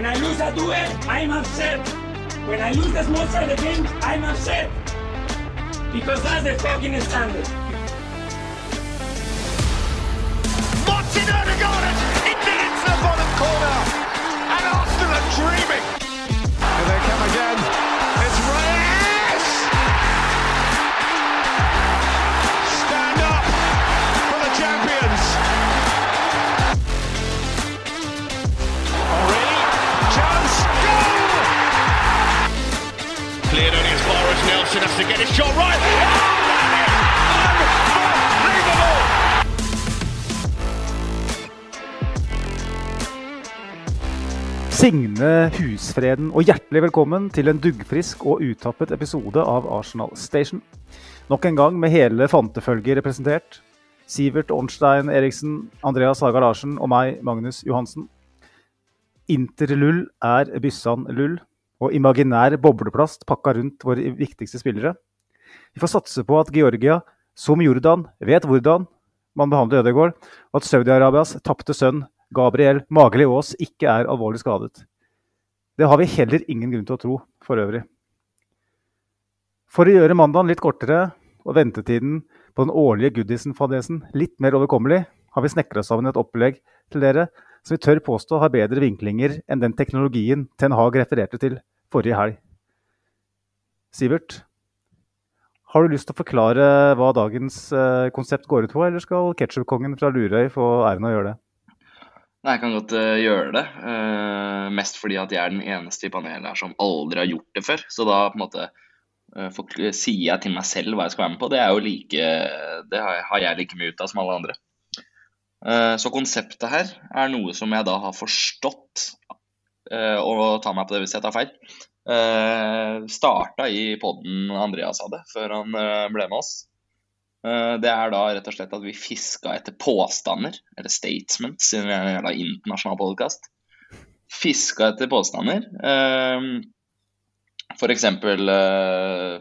When I lose a duel, I'm upset. When I lose the small side game, I'm upset. Because that's the fucking standard. Martin Odegaard into into the bottom corner. And Arsenal are dreaming. As Nelson has to get his shot right. Signe Husfreden, og hjertelig velkommen til en duggfrisk og uttappet episode av Arsenal Station. Nok en gang med hele fantefølget representert. Sivert Ornstein Eriksen, Andreas Haga Larsen og meg, Magnus Johansen. Interlull er Byssan lull, og imaginær bobleplast pakka rundt våre viktigste spillere. Vi får satse på at Georgia, som Jordan, vet hvordan man behandler Ødegaard, og at Saudi-Arabias tapte sønn Gabriel Mageli Aas ikke er alvorlig skadet. Det har vi heller ingen grunn til å tro, for øvrig. For å gjøre mandagen litt kortere og ventetiden på den årlige goodiesen-fadesen litt mer overkommelig, har vi snekra sammen et opplegg til dere som vi tør påstå har bedre vinklinger enn den teknologien Ten Hag refererte til forrige helg. Sivert, har du lyst til å forklare hva dagens eh, konsept går ut på, eller skal ketsjupkongen fra Lurøy få æren av å gjøre det? Nei, jeg kan godt uh, gjøre det. Uh, mest fordi at jeg er den eneste i panelet her som aldri har gjort det før. Så da på en måte uh, sier jeg til meg selv hva jeg skal være med på. Det er jo like Det har jeg, har jeg like mye ut av som alle andre. Så konseptet her er noe som jeg da har forstått, og ta meg på det hvis jeg tar feil. Uh, starta i poden Andreas hadde, før han eh, ble med oss. Eh, Det er da rett og slett at vi fiska etter påstander, eller statements, siden vi er en jævla internasjonal podkast. Fiska etter påstander. F.eks. Eh,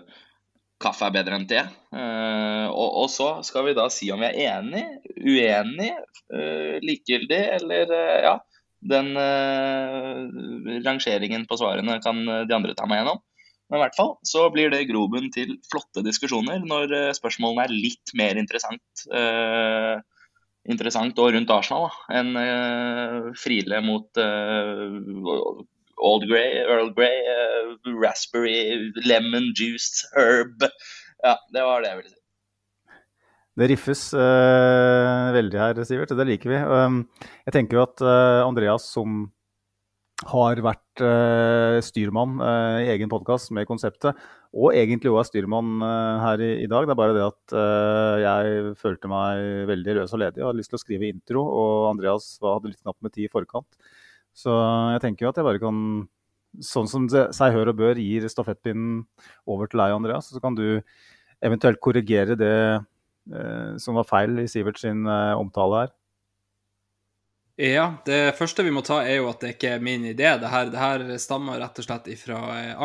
kaffe er bedre enn te. Eh, og, så skal vi da si om vi er enig, uenig, eh, likegyldig eller eh, ja. Den eh, rangeringen på svarene kan de andre ta meg gjennom. Men i hvert fall så blir det grobunn til flotte diskusjoner når eh, spørsmålene er litt mer interessant. eh, interessant og rundt Arsenal enn eh, Friele mot eh, Old Grey, Earl Grey, eh, Raspberry, Lemon Juice, Herb. Ja, det var det jeg ville si. Det riffes uh, veldig her, Sivert, det liker vi. Um, jeg tenker jo at uh, Andreas, som har vært uh, styrmann i egen podkast med konseptet, og egentlig òg er styrmann her i, i dag. Det er bare det at jeg følte meg veldig løs og ledig og hadde lyst til å skrive intro, og Andreas hadde litt knapt med tid i forkant. Så jeg tenker jo at jeg bare kan, sånn som seg hør og bør, gir stafettpinnen over til deg, Andreas. Så kan du eventuelt korrigere det som var feil i Sivert sin eh, omtale her. Ja, det første vi må ta er jo at det ikke er min idé. Det her, det her stammer rett og slett fra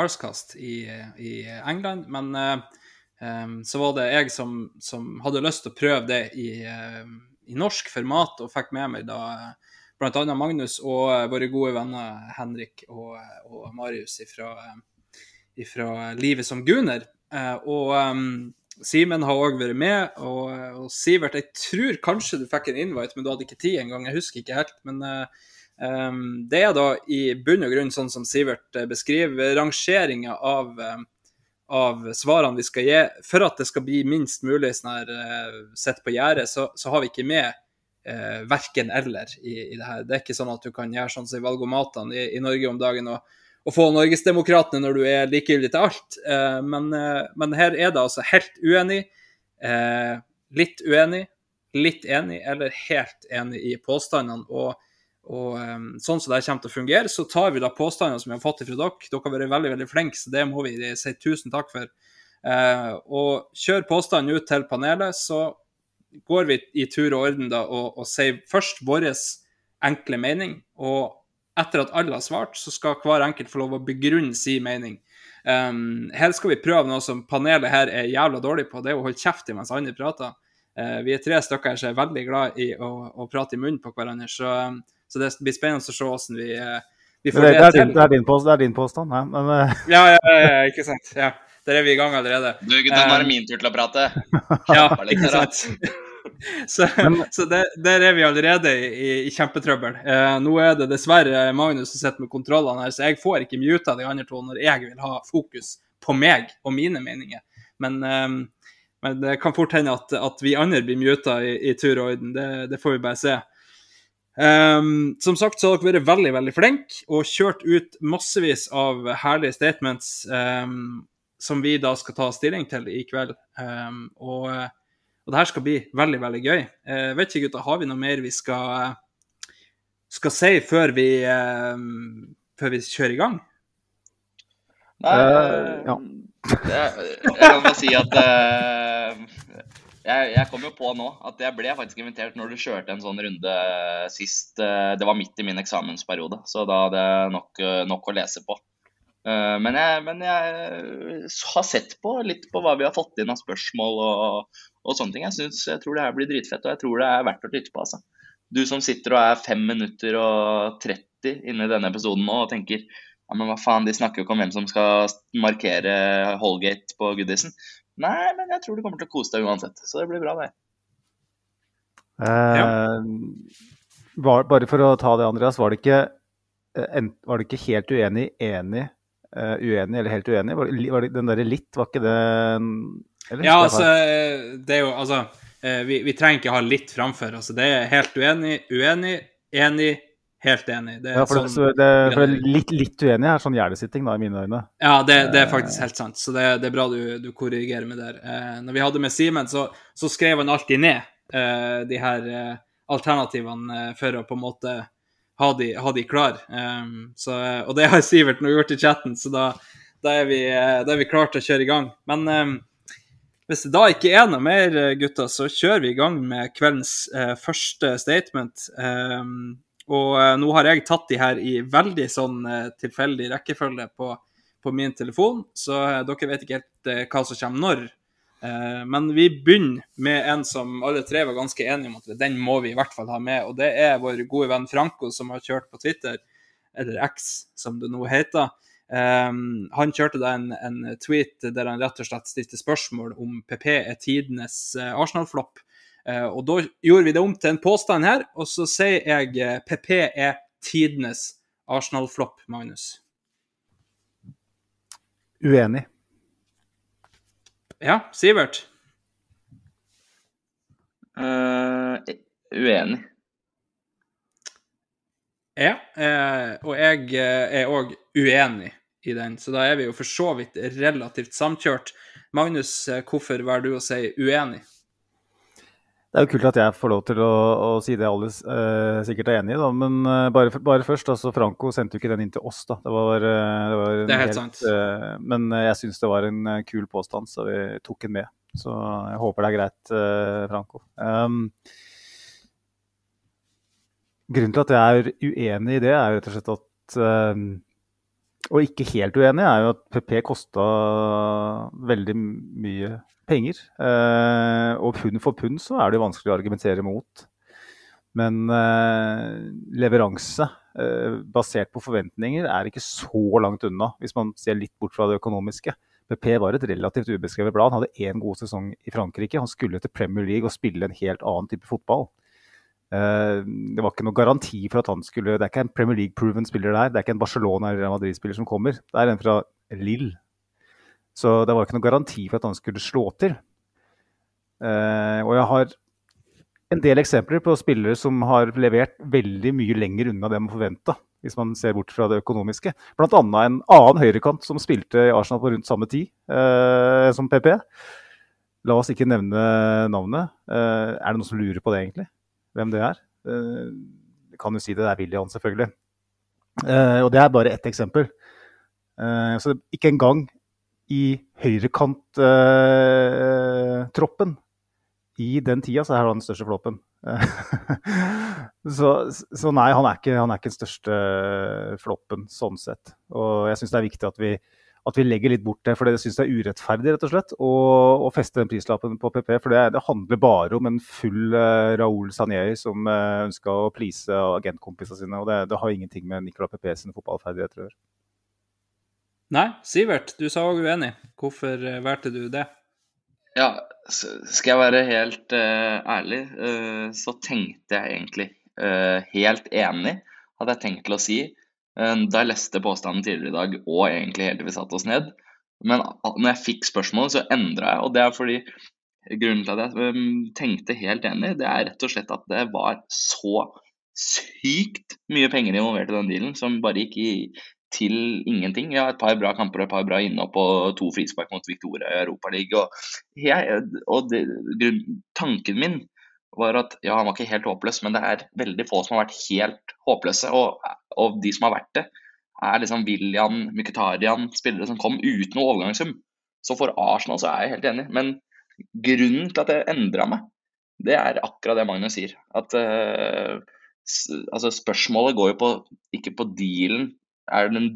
Arscast i, i England. Men eh, em, så var det jeg som, som hadde lyst til å prøve det i, eh, i norsk format, og fikk med meg da bl.a. Magnus og eh, våre gode venner Henrik og, og Marius ifra, eh, ifra Livet som Guner. Eh, og em, Simen har òg vært med, og, og Sivert, jeg tror kanskje du fikk en invite, men du hadde ikke tid engang. Jeg husker ikke helt. Men em, det er da i bunn og grunn sånn som Sivert eh, beskriver, rangeringa av, eh, av svarene vi skal gi. For at det skal bli minst mulig sånn her uh, sett på gjerdet, så, så har vi ikke med uh, verken eller i, i det her. Det er ikke sånn at du kan gjøre sånn som i valgomatene i, i Norge om dagen. og å få Norgesdemokratene når du er likegyldig til alt. Eh, men, eh, men her er det altså helt uenig, eh, litt uenig, litt enig eller helt enig i påstandene. Og og um, sånn som det kommer til å fungere, så tar vi da påstandene som vi har fått fra dere. Dere har vært veldig veldig flinke, så det må vi si tusen takk for. Uh, og kjør påstanden ut til panelet, så går vi i tur og orden da og, og sier først vår enkle mening. Og etter at alle har svart, så skal hver enkelt få lov å begrunne sin mening. Um, her skal vi prøve noe som panelet her er jævla dårlig på, det er å holde kjeft mens andre prater. Uh, vi er tre stykker her som er veldig glad i å, å prate i munnen på hverandre. så... Um, så det blir spennende å se hvordan vi, uh, vi får det, det, det, til. din, det, er din påstand, det er din påstand, ja. Men, eh, Ja, ja, ja, ikke sant. Ja. Der er vi i gang allerede. Du gutta, nå er det Um, min tur til å prate. Ja, ikke sant. Så, så der, der er vi allerede i, i kjempetrøbbel. Eh, nå er det dessverre Magnus som sitter med kontrollene her, så jeg får ikke muta de andre to når jeg vil ha fokus på meg og mine meninger. Men, eh, men det kan fort hende at, at vi andre blir muta i, i tur og orden. Det, det får vi bare se. Um, som sagt så har dere vært veldig veldig flinke og kjørt ut massevis av herlige statements um, som vi da skal ta stilling til i kveld. Um, og, og det her skal bli veldig, veldig gøy. Uh, vet ikke, gutta, har vi noe mer vi skal, skal si før vi, um, før vi kjører i gang? Nei, uh, ja. jeg, jeg kan bare si at uh, jeg, jeg kom jo på nå at jeg ble faktisk invitert når du kjørte en sånn runde sist. eh, Det var midt i min eksamensperiode, så da hadde jeg nok, eh, nok å lese på. Eh, Men jeg, men jeg har sett på litt på hva vi har fått inn av spørsmål og, og sånne ting. Jeg, synes, jeg tror det her blir dritfett, og jeg tror det er verdt å lytte på. altså. Du som sitter og er 5 minutter og 30 inne i denne episoden nå og tenker ja, men hva faen, de snakker jo ikke om hvem som skal markere Holgate på Goodison. Nei, men jeg tror du kommer til å kose deg uansett, så det blir bra, det. eh, ja. bare for å ta det, Andreas. Var det ikke, eh, var det ikke helt uenig, enig, eh, uenig eller helt uenig? Var, det var det, den derre litt, var ikke det eller? Ja, altså, det er jo Altså, eh, vi, vi trenger ikke ha litt framfor. Altså, det er helt uenig, uenig, enig, helt enig. Det er ja, for, det, sånn, så det, for det litt, litt uenig er sånn gjerdesitting, da, i mine øyne. ja, det, det er faktisk helt sant. Så det, det er bra du, du korrigerer meg der. Eh, når vi hadde med Simen, så, så skrev han alltid ned eh, de her eh, alternativene eh, for å på en måte ha de, ha de klar. Um, så, og det har Sivert nå gjort i chatten, så da, da, er vi, da er vi klare til å kjøre i gang. Men um, hvis det da ikke er noe mer, gutter, så kjører vi i gang med kveldens eh, første statement. Um, og eh, nå har jeg tatt de her i veldig sånn eh, tilfeldig rekkefølge på, på min telefon, så eh, dere vet ikke helt eh, hva som kommer når. Eh, men vi begynner med en som alle tre var ganske enige om at den må vi i hvert fall ha med, og det er vår gode venn Franco som har kjørt på Twitter, eller X som det nå heter. Um, han kjørte da en, en tweet der han rett og slett stilte spørsmål om PP er tidenes uh, Arsenal-flopp. Uh, og da gjorde vi det om til en påstand her, og så sier jeg uh, PP er tidenes Arsenal-flopp, Magnus. Uenig. Ja, Sivert? Uh, uenig. Ja, eh, og jeg eh, er òg uenig i den, så da er vi jo for så vidt relativt samkjørt. Magnus, hvorfor velger du å si uenig? Det er jo kult at jeg får lov til å, å si det alle eh, sikkert er enig i, da. Men eh, bare, bare først, altså Franco sendte jo ikke den inn til oss, da. Det var, eh, det var Det er helt sant. eh, men eh, jeg syns det var en eh, kul påstand, så vi tok den med. Så jeg håper det er greit, Franco. Um, grunnen til at jeg er uenig i det, er jo rett og slett at eh, Og ikke helt uenig, er jo at PP kosta veldig mye penger. Eh, og pund for pund så er det vanskelig å argumentere mot. Men eh, leveranse eh, basert på forventninger er ikke så langt unna, hvis man ser litt bort fra det økonomiske. PP var et relativt ubeskrevet blad. Han hadde én god sesong i Frankrike. Han skulle til Premier League og spille en helt annen type fotball. Det var ikke noe garanti for at han skulle Det er ikke en Premier League-proven spiller der. Det er ikke en Barcelona eller Madrid-spiller som kommer. Det er en fra Lille. Så det var ikke noen garanti for at han skulle slå til. Eh, og jeg har en del eksempler på spillere som har levert veldig mye lenger unna det man forventa, hvis man ser bort fra det økonomiske. Annet en annen høyrekant som spilte i Arsenal på rundt samme tid eh, som PP. La oss ikke nevne navnet. Eh, er det noen som lurer på det, egentlig? Hvem det er? Eh, kan jo si det, det er William, selvfølgelig. Eh, og det er bare ett eksempel. Eh, så ikke engang i høyrekanttroppen i den tida, så er han den største floppen. så, så, nei, han er, ikke, han er ikke den største floppen sånn sett. Og jeg syns det er viktig at vi, at vi legger litt bort det, for jeg syns det er urettferdig rett og slett, å, feste den prislappen på PP. For det, det handler bare om en full uh, Raoul Sanjei som uh, eh, ønska å please agentkompisene sine. Og det, det har ingenting med Nicolas PP sine fotballferdigheter å gjøre. Nei, Sivert, du sa òg uenig. Hvorfor eh, valgte du det? Ja, skal jeg være helt uh, ærlig, uh, så tenkte jeg egentlig uh, helt enig, hadde jeg tenkt til å si, da jeg leste påstanden tidligere i dag og egentlig helt til vi satte oss ned. Men når jeg fikk spørsmålet, så endra jeg, og det er fordi grunnen til at jeg um, tenkte helt enig, det er rett og slett at det var så sykt mye penger involvert i den dealen, som bare gikk i til ingenting. Ja, et par bra kamper og et par bra innhopp og to frispark mot Victoria i Europaligaen. Og, og det, tanken min var at ja, han var ikke helt håpløs, men det er veldig få som har vært helt håpløse. Og, og de som har vært det, er liksom William, Myketarian, spillere som kom uten noe overgangssum. Så for Arsenal så er jeg helt enig. Men grunnen til at det endra meg, det er akkurat det Magnus sier. At uh, altså spørsmålet går jo på, ikke på dealen er den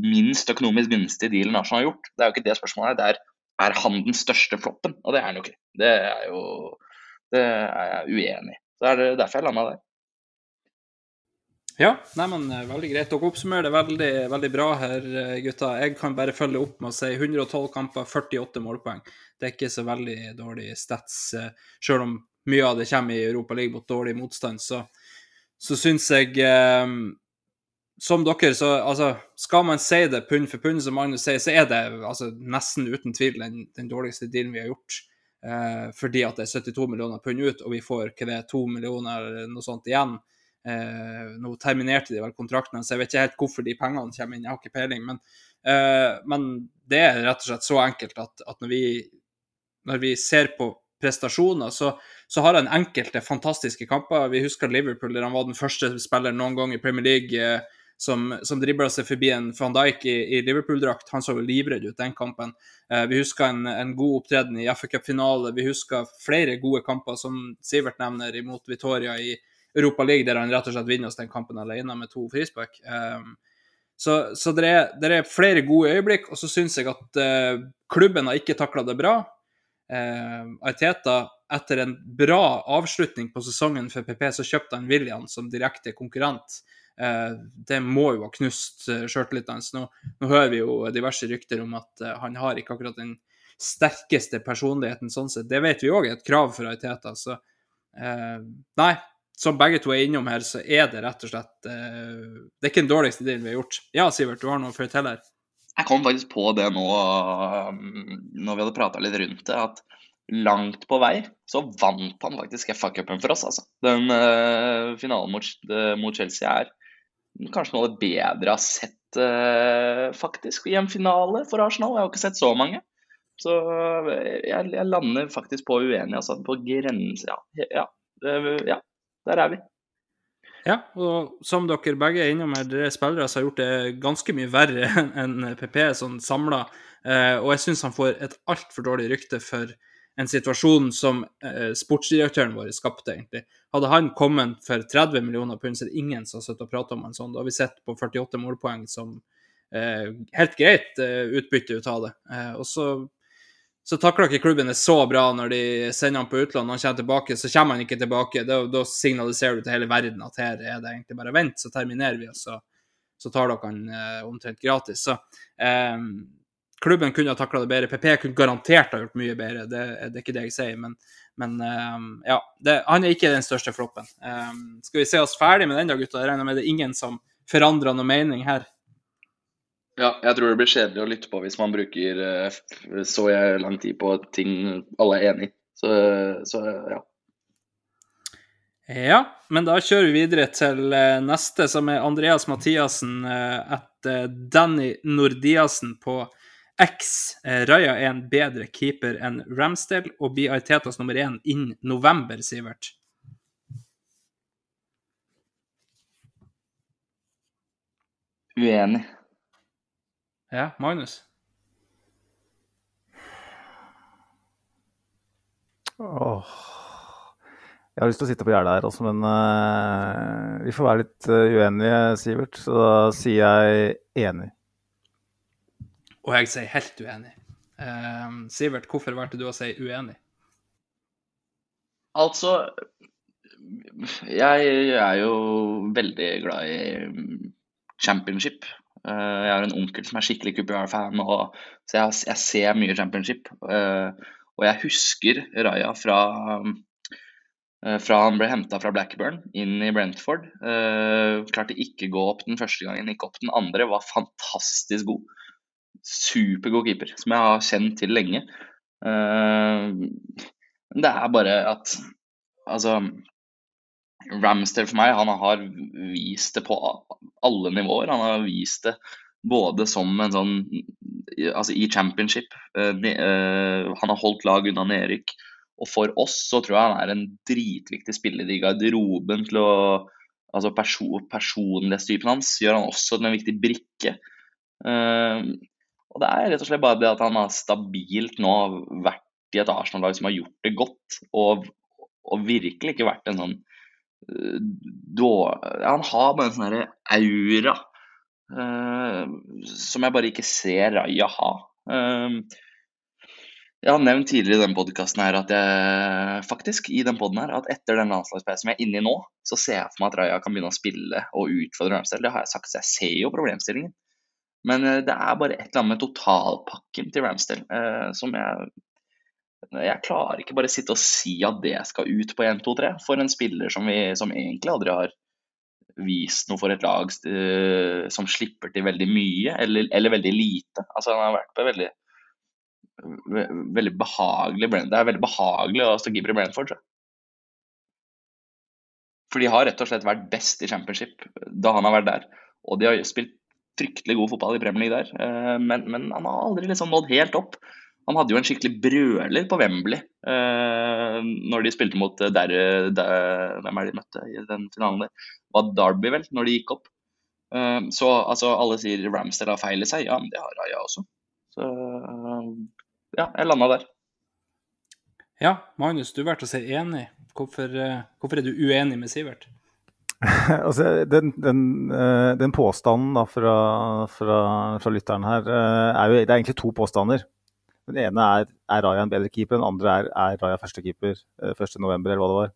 minst økonomisk gunstige dealen Arsenal har gjort? Det er jo ikke det spørsmålet. Det er er han den største floppen, og det er han jo ikke. Det er jo det er jeg uenig i. Så er det derfor jeg landa der. Ja, nei, men eh, veldig greit. Dere oppsummerer det veldig, veldig bra her, eh, gutta. Jeg kan bare følge opp med å si 112 kamper, 48 målpoeng. Det er ikke så veldig dårlig stats. Eh, selv om mye av det kommer i Europa League mot dårlig motstand, så, så syns jeg som dere, så altså, skal man si det pund for pund, som Magnus sier, så er det altså, nesten uten tvil den, den dårligste dealen vi har gjort. Eh, fordi at det er 72 millioner pund ut, og vi får hva det er, 2 millioner eller noe sånt igjen. Eh, nå terminerte de vel kontrakten, så jeg vet ikke helt hvorfor de pengene kommer inn, jeg har ikke peiling. Men, eh, men det er rett og slett så enkelt at, at når, vi, når, vi, ser på prestasjoner, så, så har han enkelte fantastiske kamper. Vi husker Liverpool, der han var den første spilleren noen gang i Premier League eh, som, som dribla seg forbi en van Dijk i, i Liverpool-drakt. Han så jo livredd ut den kampen. Eh, vi husker en, en, god opptreden i FA Cup-finale. Vi husker flere gode kamper, som Sivert nevner, imot Vitoria i Europa League, der han rett og slett vinner oss den kampen alene med to frispark. Um, så, så det, er, det, er, flere gode øyeblikk, og så syns jeg at uh, klubben har ikke takla det bra. Ariteta etter en bra avslutning på sesongen for PP, så kjøpte han William som direkte konkurrent. Eh, det må jo ha knust eh, sjøltilliten hans. Nå, nå, hører vi jo diverse rykter om at eh, han har ikke akkurat den sterkeste personligheten sånn sett. Det vet vi òg er et krav for Ariteta. Så nei, som begge to er innom her, så er det rett og slett Det er ikke den dårligste dealen vi har gjort. Ja, Sivert, du har noe å fortelle her? Jeg kom faktisk på det nå når vi hadde prata litt rundt det, at langt på vei så vant han faktisk FA-cupen for oss, altså. Den uh, finalen mot, mot, Chelsea er kanskje noe av det bedre jeg har sett uh, faktisk i en finale for Arsenal. Jeg har ikke sett så mange. Så jeg, jeg lander faktisk på uenig, altså. På grense... Ja, ja, ja, der er vi. Ja, og som dere begge er innom her, dere spillere som har gjort det ganske mye verre enn PP sånn samla. Eh, og jeg syns han får et altfor dårlig rykte for en situasjon som eh, sportsdirektøren vår skapte, egentlig. Hadde han kommet for 30 millioner pund, så er det ingen som har sittet og pratet om en sånn. Da har vi sett på 48 målpoeng som eh, helt greit eh, utbytte ut av det. Eh, og så, så takler ikke klubben det så bra når de sender han på utlandet. Når han kommer tilbake, så kommer han ikke tilbake. Da, da signaliserer du til hele verden at her er det egentlig bare vent, så terminerer vi, og så, så tar dere han eh, omtrent gratis. Så eh, klubben kunne ha takla det bedre. PP kunne garantert ha gjort mye bedre, det, det er ikke det jeg sier. Men, men um, ja, det, han er ikke den største floppen. Um, skal vi se oss ferdig med den da, gutta? Jeg regner med det er ingen som forandrer noe mening her. Ja, jeg tror det blir kjedelig å lytte på hvis man bruker så så lang tid på ting alle er enig i. Så, så ja. Ja, men da kjører vi videre til eh, neste, som er Andreas Mathiassen eh, etter Danny Nordiassen på X. Eh, Raja er en bedre keeper enn Ramsdale og blir Artetas nummer én innen november, Sivert. Uenig. Ja, Magnus? Åh. Jeg har lyst til å sitte på gjerdet her også, men uh, vi får være litt uh, uenige, Sivert. Så da sier jeg enig. Og jeg sier helt uenig. Eh, Sivert, hvorfor valgte du å si uenig? Altså Jeg er jo veldig glad i mm, championship. Eh, jeg har en onkel som er skikkelig QPR-fan, så jeg, jeg, ser mye championship. Eh, og jeg husker Raja fra Eh, fra han ble henta fra Blackburn inn i Brentford. Klarte ikke gå opp den første gangen, ikke opp den andre. Var fantastisk god. Supergod keeper, som jeg har kjent til lenge. Uh, det er bare at Altså Ramster for meg, han har vist det på alle nivåer. Han har vist det både som en sånn Altså i championship. han har holdt lag unna nedrykk. Og for oss så tror jeg han er en dritviktig spiller i garderoben til å Altså perso personlighetstypen hans gjør han også til en viktig brikke. Og det er rett og slett bare det at han har stabilt nå vært i et Arsenal-lag som har gjort det godt, og, og virkelig ikke vært en sånn uh, Han har bare en sånn aura uh, som jeg bare ikke ser Raja ha. Uh, jeg har nevnt tidligere i denne podkasten her at jeg faktisk i den podden her, at etter den landslagspausen vi er inne i nå, så ser jeg for meg at Raja kan begynne å spille og utfordre Ramsdale. Det har jeg sagt, så jeg ser jo problemstillingen. Men eh, det er bare et eller annet med totalpakken til Ramsdale eh, som jeg Jeg klarer ikke bare sitte og si at det skal ut på 1, 2, 3 for en spiller som, vi, som egentlig aldri har vist noe for et lag uh, som slipper til veldig mye, eller, eller veldig lite. Altså Han har vært på veldig veldig behagelig Det er veldig behagelig å stå keeper i Brentford. For de har rett og slett vært best i championship da han har vært der. Og de har spilt fryktelig god fotball i Premier League der, eh, men, men han har aldri liksom nådd helt opp. Han hadde jo en skikkelig brøler på Wembley eh, når de spilte mot eh, der, der, Hvem er de møtte i den finalen der? Var Derby, vel, når de gikk opp. Så altså, alle sier Ramsdale har feil i seg. Ja, men det har Raja også. Så ja, jeg landa der. Ja, Magnus, du valgte å si enig. Hvorfor, hvorfor, er du uenig med Sivert? altså, den, den, eh, den, påstanden da, fra, fra, fra, lytteren her eh, er jo Det er egentlig to påstander. Den ene er er Raja en bedre keeper, den andre er er Raja førstekeeper 1.11., eller hva det var.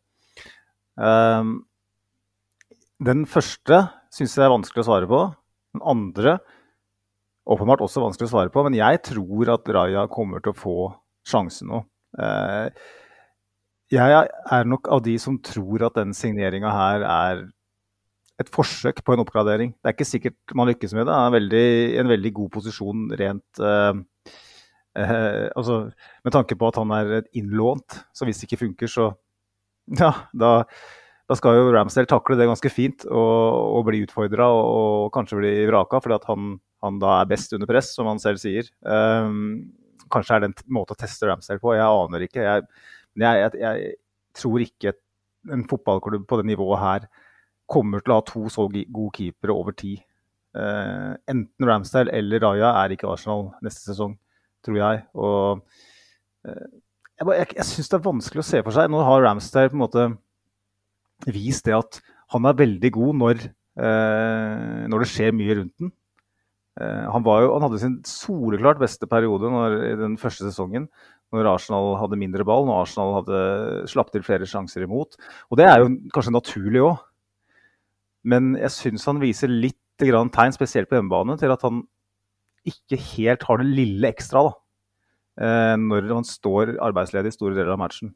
Um, den første syns jeg er vanskelig å svare på. Den andre åpenbart også vanskelig å svare på, men jeg tror at Raja kommer til å få sjansen nå. Eh, jeg er nok av de som tror at den signeringa her er et forsøk på en oppgradering. Det er ikke sikkert man lykkes med det. Han er veldig, en veldig god posisjon rent eh, eh, altså, Med tanke på at han er innlånt, så hvis det ikke funker, så ja, da, da skal jo Ramsdale takle det ganske fint og, og bli utfordra og, og, kanskje bli vraka, fordi at han han da er best under press, som han selv sier. Um, kanskje er det en måte å teste Ramsdale på, jeg aner ikke. Jeg, jeg, jeg, jeg, tror ikke en fotballklubb på det nivået her kommer til å ha to så gode keepere over tid. Uh, enten Ramsdale eller Raja er ikke Arsenal neste sesong, tror jeg. Og uh, jeg, jeg, jeg syns det er vanskelig å se for seg. Nå har Ramsdale på en måte vist det at han er veldig god når, uh, når det skjer mye rundt den. Eh, han, jo, han, hadde sin soleklart beste periode når, i den første sesongen, når Arsenal hadde mindre ball, når Arsenal hadde slapp til flere sjanser imot. Og det er jo kanskje naturlig òg. Men jeg syns han viser litt tegn, spesielt på hjemmebane, til at han ikke helt har det lille ekstra da, eh, når han står arbeidsledig i store deler av matchen.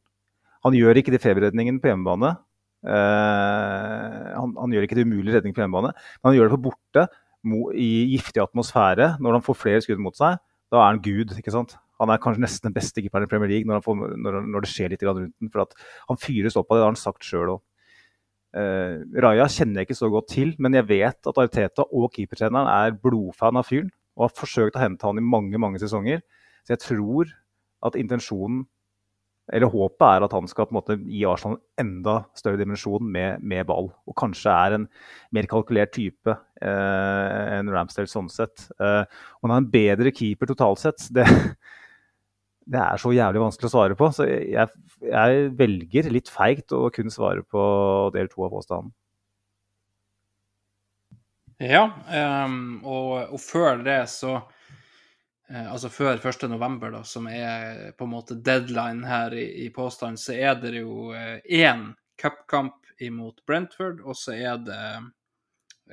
Han gjør ikke de feberredningene på hjemmebane. Eh, han, han, gjør ikke det umulige redning på hjemmebane, men han gjør det på borte i giftig atmosfære, når han får flere skudd mot seg, da er han gud. ikke sant? Han er kanskje nesten den beste keeperen i Premier League når, får, når, når det skjer litt rundt den. For han fyres opp av det, det har han sagt sjøl òg. Eh, Raja kjenner jeg ikke så godt til, men jeg vet at Ariteta og keepertreneren er blodfan av fyren og har forsøkt å hente han i mange mange sesonger. Så jeg tror at intensjonen eller håpet er at han skal på en måte gi Arsenal en enda større dimensjon med, med ball. Og kanskje er en mer kalkulert type uh, enn Ramsdale sånn sett. Uh, og han er en bedre keeper totalt sett, det, det er så jævlig vanskelig å svare på. Så jeg, jeg velger litt feigt å kun svare på del to av påstanden. Ja, um, og, og før det så uh, altså før 1.11., da, som er på en måte deadline her i, i påstand, så er det jo én uh, cupkamp imot Brentford, og så er det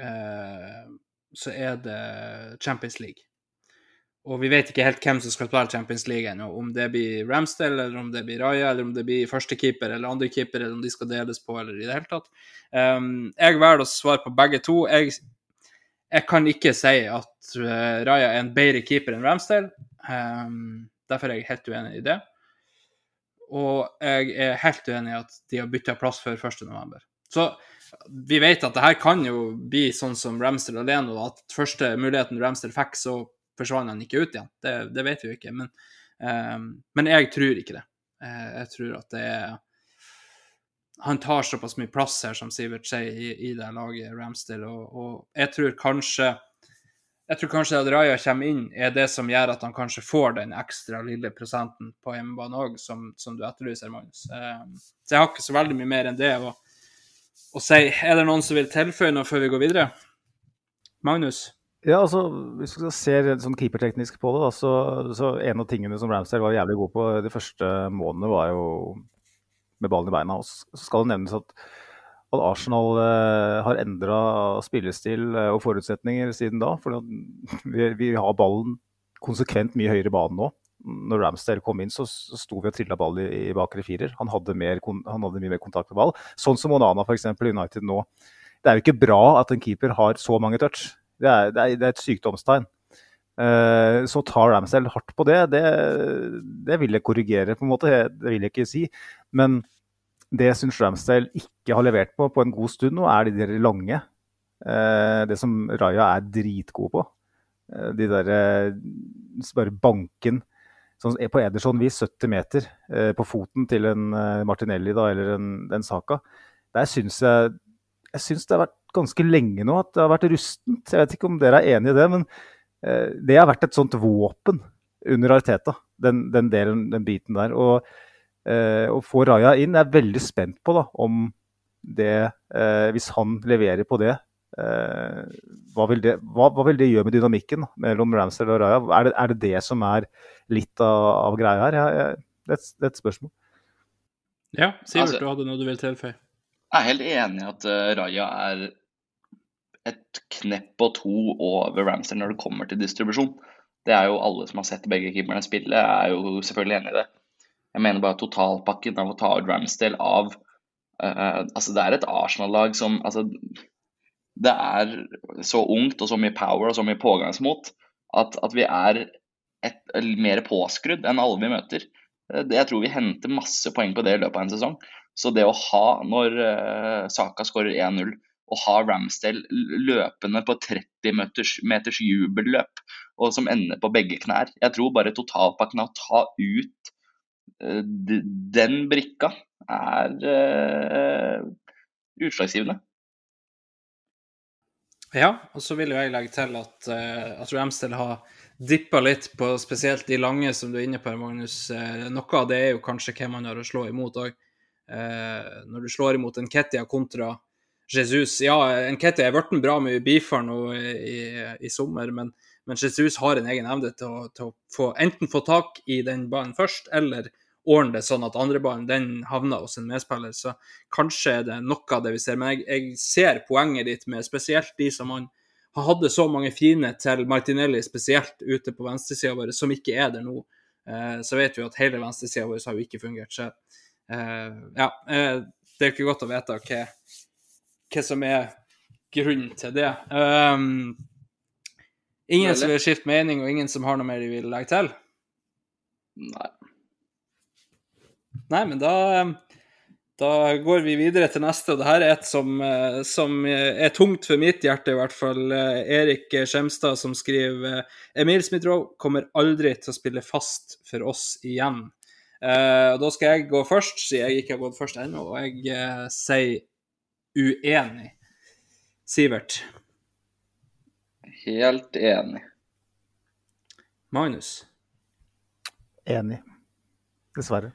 uh, så er det Champions League. Og vi vet ikke helt hvem som skal spille Champions League ennå. Om det blir Ramsdale, eller om det blir Raja, eller om det blir førstekeeper eller andrekeeper, eller om de skal deles på, eller i det hele tatt. Um, jeg velger å svare på begge to. Jeg jeg kan ikke si at uh, Raja er en bedre keeper enn Ramsdale. Um, derfor er jeg helt uenig i det. Og jeg er helt uenig i at de har bytta plass før 1.11. Så vi vet at det her kan jo bli sånn som Ramsdale alene, og at første muligheten Ramsdale fikk, så forsvant han ikke ut igjen. Det, det vet vi jo ikke. Men, um, men, jeg tror ikke det. Uh, jeg tror at det er han tar såpass mye plass her, som Sivert sier, i, i det laget, Ramsdale. Og, og, jeg tror kanskje jeg tror kanskje at Raja kommer inn, er det som gjør at han kanskje får den ekstra lille prosenten på hjemmebane òg, som, som, du etterlyser, Magnus. Um, så jeg har ikke så veldig mye mer enn det å, å si. Er det noen som vil tilføye noe før vi går videre? Magnus? Ja, altså, Hvis vi ser sånn keeperteknisk på det, da, så, så en av tingene som Ramsdale var jævlig god på de første månedene, var jo med ballen i beina. Og så skal det nevnes at, at Arsenal eh, har endra spillestil eh, og forutsetninger siden da. For vi, vi, har ballen konsekvent mye høyere i banen nå. Når Ramsdale kom inn, så, så sto vi og trilla ball i, i bakre firer. Han hadde, mer, han hadde, mye mer kontakt med ball. Sånn som Onana f.eks. United nå. Det er jo ikke bra at en keeper har så mange touch. Det er, det er, det er et sykdomstegn. Uh, så tar Ramsdale hardt på det. det. det. vil jeg korrigere, på en måte. Det vil jeg ikke si. Men det syns Ramsdale ikke har levert på på en god stund nå, er de der lange. Uh, det som Raja er dritgod på. Uh, de derre Bare banken sånn, på Ederson-vis 70 meter på foten til en Martinelli da, eller en, en Saka. Der syns jeg Jeg syns det har vært ganske lenge nå at det har vært rustent. Jeg vet ikke om dere er enig i det, men det har vært et sånt våpen under Arteta, den, den delen, den biten der. og Eh, å få Raja inn. Jeg er veldig spent på da, om det eh, Hvis han leverer på det, eh, hva vil det, hva, hva, vil det, gjøre med dynamikken mellom Ramsdale og Raja? Er det, er det, det som er litt av, av greia her? Jeg, jeg, det, er et spørsmål. Ja, Sivert, altså, du hadde noe du ville tilføye? Jeg er helt enig i at uh, Raja er et knepp og to over Ramster når det kommer til distribusjon. Det er jo alle som har sett begge keeperne spille, er jo selvfølgelig enig i det. Jeg mener bare totalpakken av å ta ut Ramsdale av uh, Altså, det er et Arsenal-lag som altså, Det er så ungt og så mye power og så mye pågangsmot at, at vi er et, mer påskrudd enn alle vi møter. Eh, jeg tror vi henter masse poeng på det i løpet av en sesong. Så det å ha, når uh, Saka skårer 1-0, å ha Ramsdale løpende på 30 meters, meters jubelløp, og som ender på begge knær Jeg tror bare totalpakken av å ta ut Eh, den brikka er uh, utslagsgivende. Ja, og så vil jeg legge til at uh, at Ramsdale har dippa litt på spesielt de lange som du er inne på, Magnus. Uh, noe av det er jo kanskje hvem man har å slå imot òg. Uh, når du slår imot en Kettia kontra Jesus Ja, Nketi er blitt bra mye Bifar nå i, i, sommer, men, men, Jesus har en egen evne til å, til å få, enten få tak i den ballen først, eller ordne det sånn at andreballen den havner hos en medspiller. Så kanskje er det noe av det vi ser. Men jeg, jeg ser poenget ditt med spesielt de som han har hatt så mange fine til Martinelli, spesielt ute på venstresida vår, som ikke er der nå. Eh, så vet vi at hele venstresida vår har jo ikke fungert. Så eh, ja, eh, det er ikke godt å vite hva, hva som er grunnen til det. Um, ingen som vil skifte mening, og ingen som har noe mer de vil legge til? Nei. Nei, men da, da går vi videre til neste. og det her er et som, eh, som, er tungt for mitt hjerte, i hvert fall. Eh, Erik Skjemstad som skriver Emil Smith-Roe kommer aldri til å spille fast for oss igjen. Uh, og da skal jeg gå først, siden jeg ikke har gått først ennå, og jeg uh, sier uenig. Sivert. Helt enig. Magnus. Enig. Dessverre.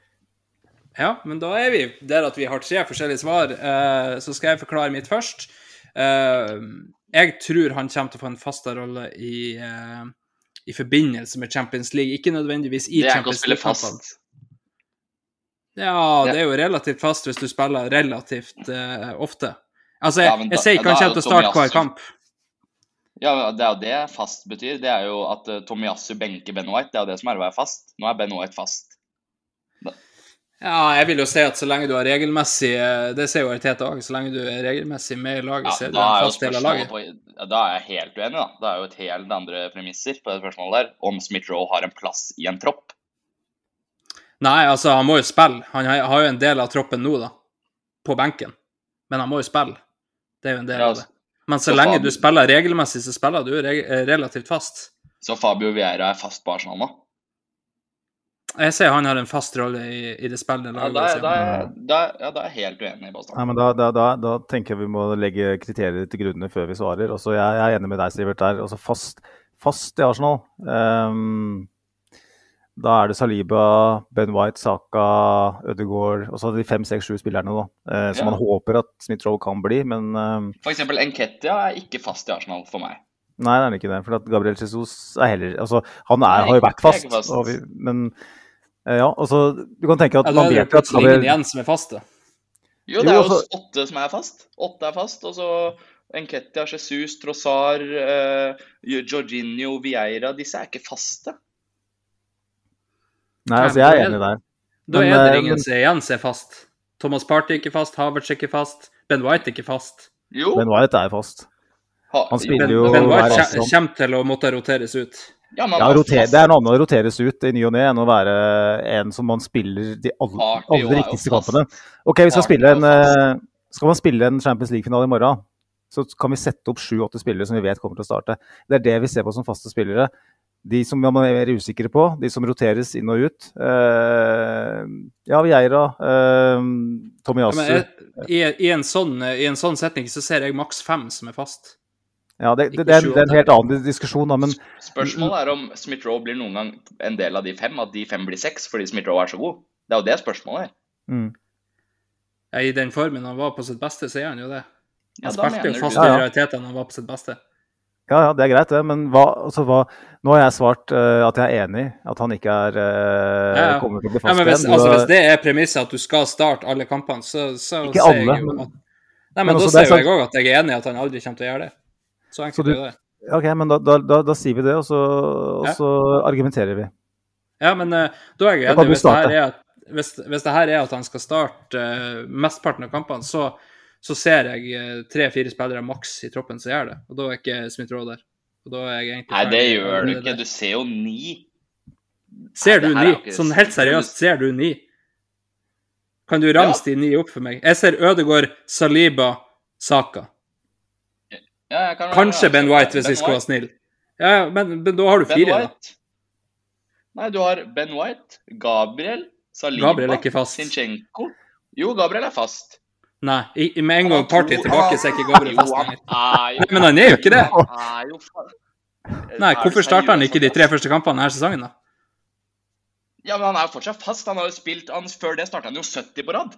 Ja, men da er vi der at vi har tre forskjellige svar. Eh, så skal jeg forklare mitt først. Eh, jeg tror han kommer til å få en fastere rolle i, eh, i forbindelse med Champions League. Ikke nødvendigvis i Det er ikke å Champions spille League-kampene. fast. Ja, det er jo relativt fast hvis du spiller relativt uh, ofte. Altså, jeg, Ja, da- jeg sier ikke han da er kommer til å starte hver kamp. Ja, det er jo det fast betyr. Det er jo at uh, Tomiyasu benker Ben White. Det er jo det som er å være fast. Nå er Ben White fast. Ja, jeg vil jo si at så lenge du har regelmessig eh, Det ser jo Ariteta òg. Så lenge du er regelmessig med i laget, Ja, så er du en fast del av laget. på, da er jeg helt uenig, da. Det er jo et helt andre premisser på det spørsmålet der. Om Smith-Roe har en plass i en tropp. Nei, altså, han må jo spille. Han har jo en del av troppen nå, da. På benken. Men han må jo spille. Det er jo en del Ja, av det. Men så så lenge du spiller regelmessig, så spiller du eh, relativt fast. Så Fabio Vieira er fast på Arsenal nå. Jeg ser han har en fast rolle i, i det spillet. Ja, da, er- altså. da, da, ja, da jeg helt uenig, Bastard. Ja, men da, da, da, da tenker jeg vi må legge kriterier til grunne før vi svarer. Også jeg, jeg er enig med deg, Sivert. der. Altså fast, fast i Arsenal. Ehm, da er det Saliba, Ben White, Saka, Ødegaard og så de fem, seks, sju spillerne da, eh, som Ja. man håper at Smith-Roe kan bli. Men eh, For eksempel Enketia er ikke fast i Arsenal for meg. nei, det er ikke det. For at Gabriel Jesus er heller altså, Han er, Nei, har jo vært fast. fast. Og vi, men eh, ja, altså Du kan tenke at Ja, da man er det vet at plutselig ingen igjen som er faste. Jo, Jo, det er jo altså- åtte som er fast. Åtte er fast, og så Enketia, Jesus, Trossar, eh, Jorginho, Vieira Disse er ikke faste. Nei, altså jeg er enig der. Da er det eh, ingen som er fast. Thomas Party er ikke fast, Havertz er ikke fast, Ben White er ikke fast. Jo. Ben White er fast. han spiller Ben, jo ben White kommer til å måtte roteres ut. Ja, men Ja, er roter. Det er noe annet å roteres ut i ny og ne enn å være en som man spiller de aller, er riktigste kampene. Ok, vi skal spiller spille er en eh, Skal man spille en Champions League-finale i morgen, så kan vi sette opp sju-åtte spillere som vi vet kommer til å starte. Det er det vi ser på som faste spillere. De som man er mer usikre på, de som roteres inn og ut. Uh, ja, Vieira, uh, Ja, Tomiyasu. ja, i, i, en sånn, I en sånn setning så ser jeg maks fem som er fast. Ja, det, det, det, er, det er en helt annen diskusjon, da, men Spørsmålet er om Smith-Roe blir noen gang en del av de fem, at de fem blir seks fordi Smith-Roe er så god. Det er jo det spørsmålet er. mm. Ja, I den formen han var på sitt beste, så er han jo det. Han ja, spilte jo fast i Ja, ja. realiteten han var på sitt beste. Ja, ja, det er greit, det. Men hva, altså, hva Nå har jeg svart uh, at jeg er enig, at han ikke er uh, Ja, ja. kommer til å bli Ja, men hvis, igjen. altså, hvis det er premisset at du skal starte alle kampene, så, så Ikke ser jeg alle, jo men- at Nei, men, men da ser er jo jeg òg at jeg er enig i at han aldri kommer til å gjøre det. Så enkelt er det. Ok, men da, da, da, da sier vi det, og så, og så argumenterer vi. Ja, men uh, da er jeg enig. Hvis det, her er at, hvis, hvis det her er at han skal starte mesteparten av kampene, så, så ser jeg eh, tre-fire spillere maks i troppen som gjør det. Og da er ikke Smith-Roe der. Og da er jeg egentlig Nei, det gjør du ikke. Du ser jo ni. Ser du ni? Sånn helt seriøst, ser du ni? Kan du ramse de ni opp for meg? Jeg ser Ødegård, Saliba, Saka. Ja, kan- Kanskje ja, Ben White, hvis Ben vi skal være snill. Ja, men, men da har du fire, da. Nei, du har Ben White, Gabriel, Saliba, Gabriel er ikke fast. Sinchenko. Jo, Gabriel er fast. Nei, i, med en gang Party er tilbake, så er ikke Gabriel fast lenger. er Nei, Men han er jo ikke det. Nei, hvorfor starter han ikke de tre første kampene denne sesongen, da? Ja, men han er jo fortsatt fast. Han har jo spilt han, Før det starta han jo 70 på rad.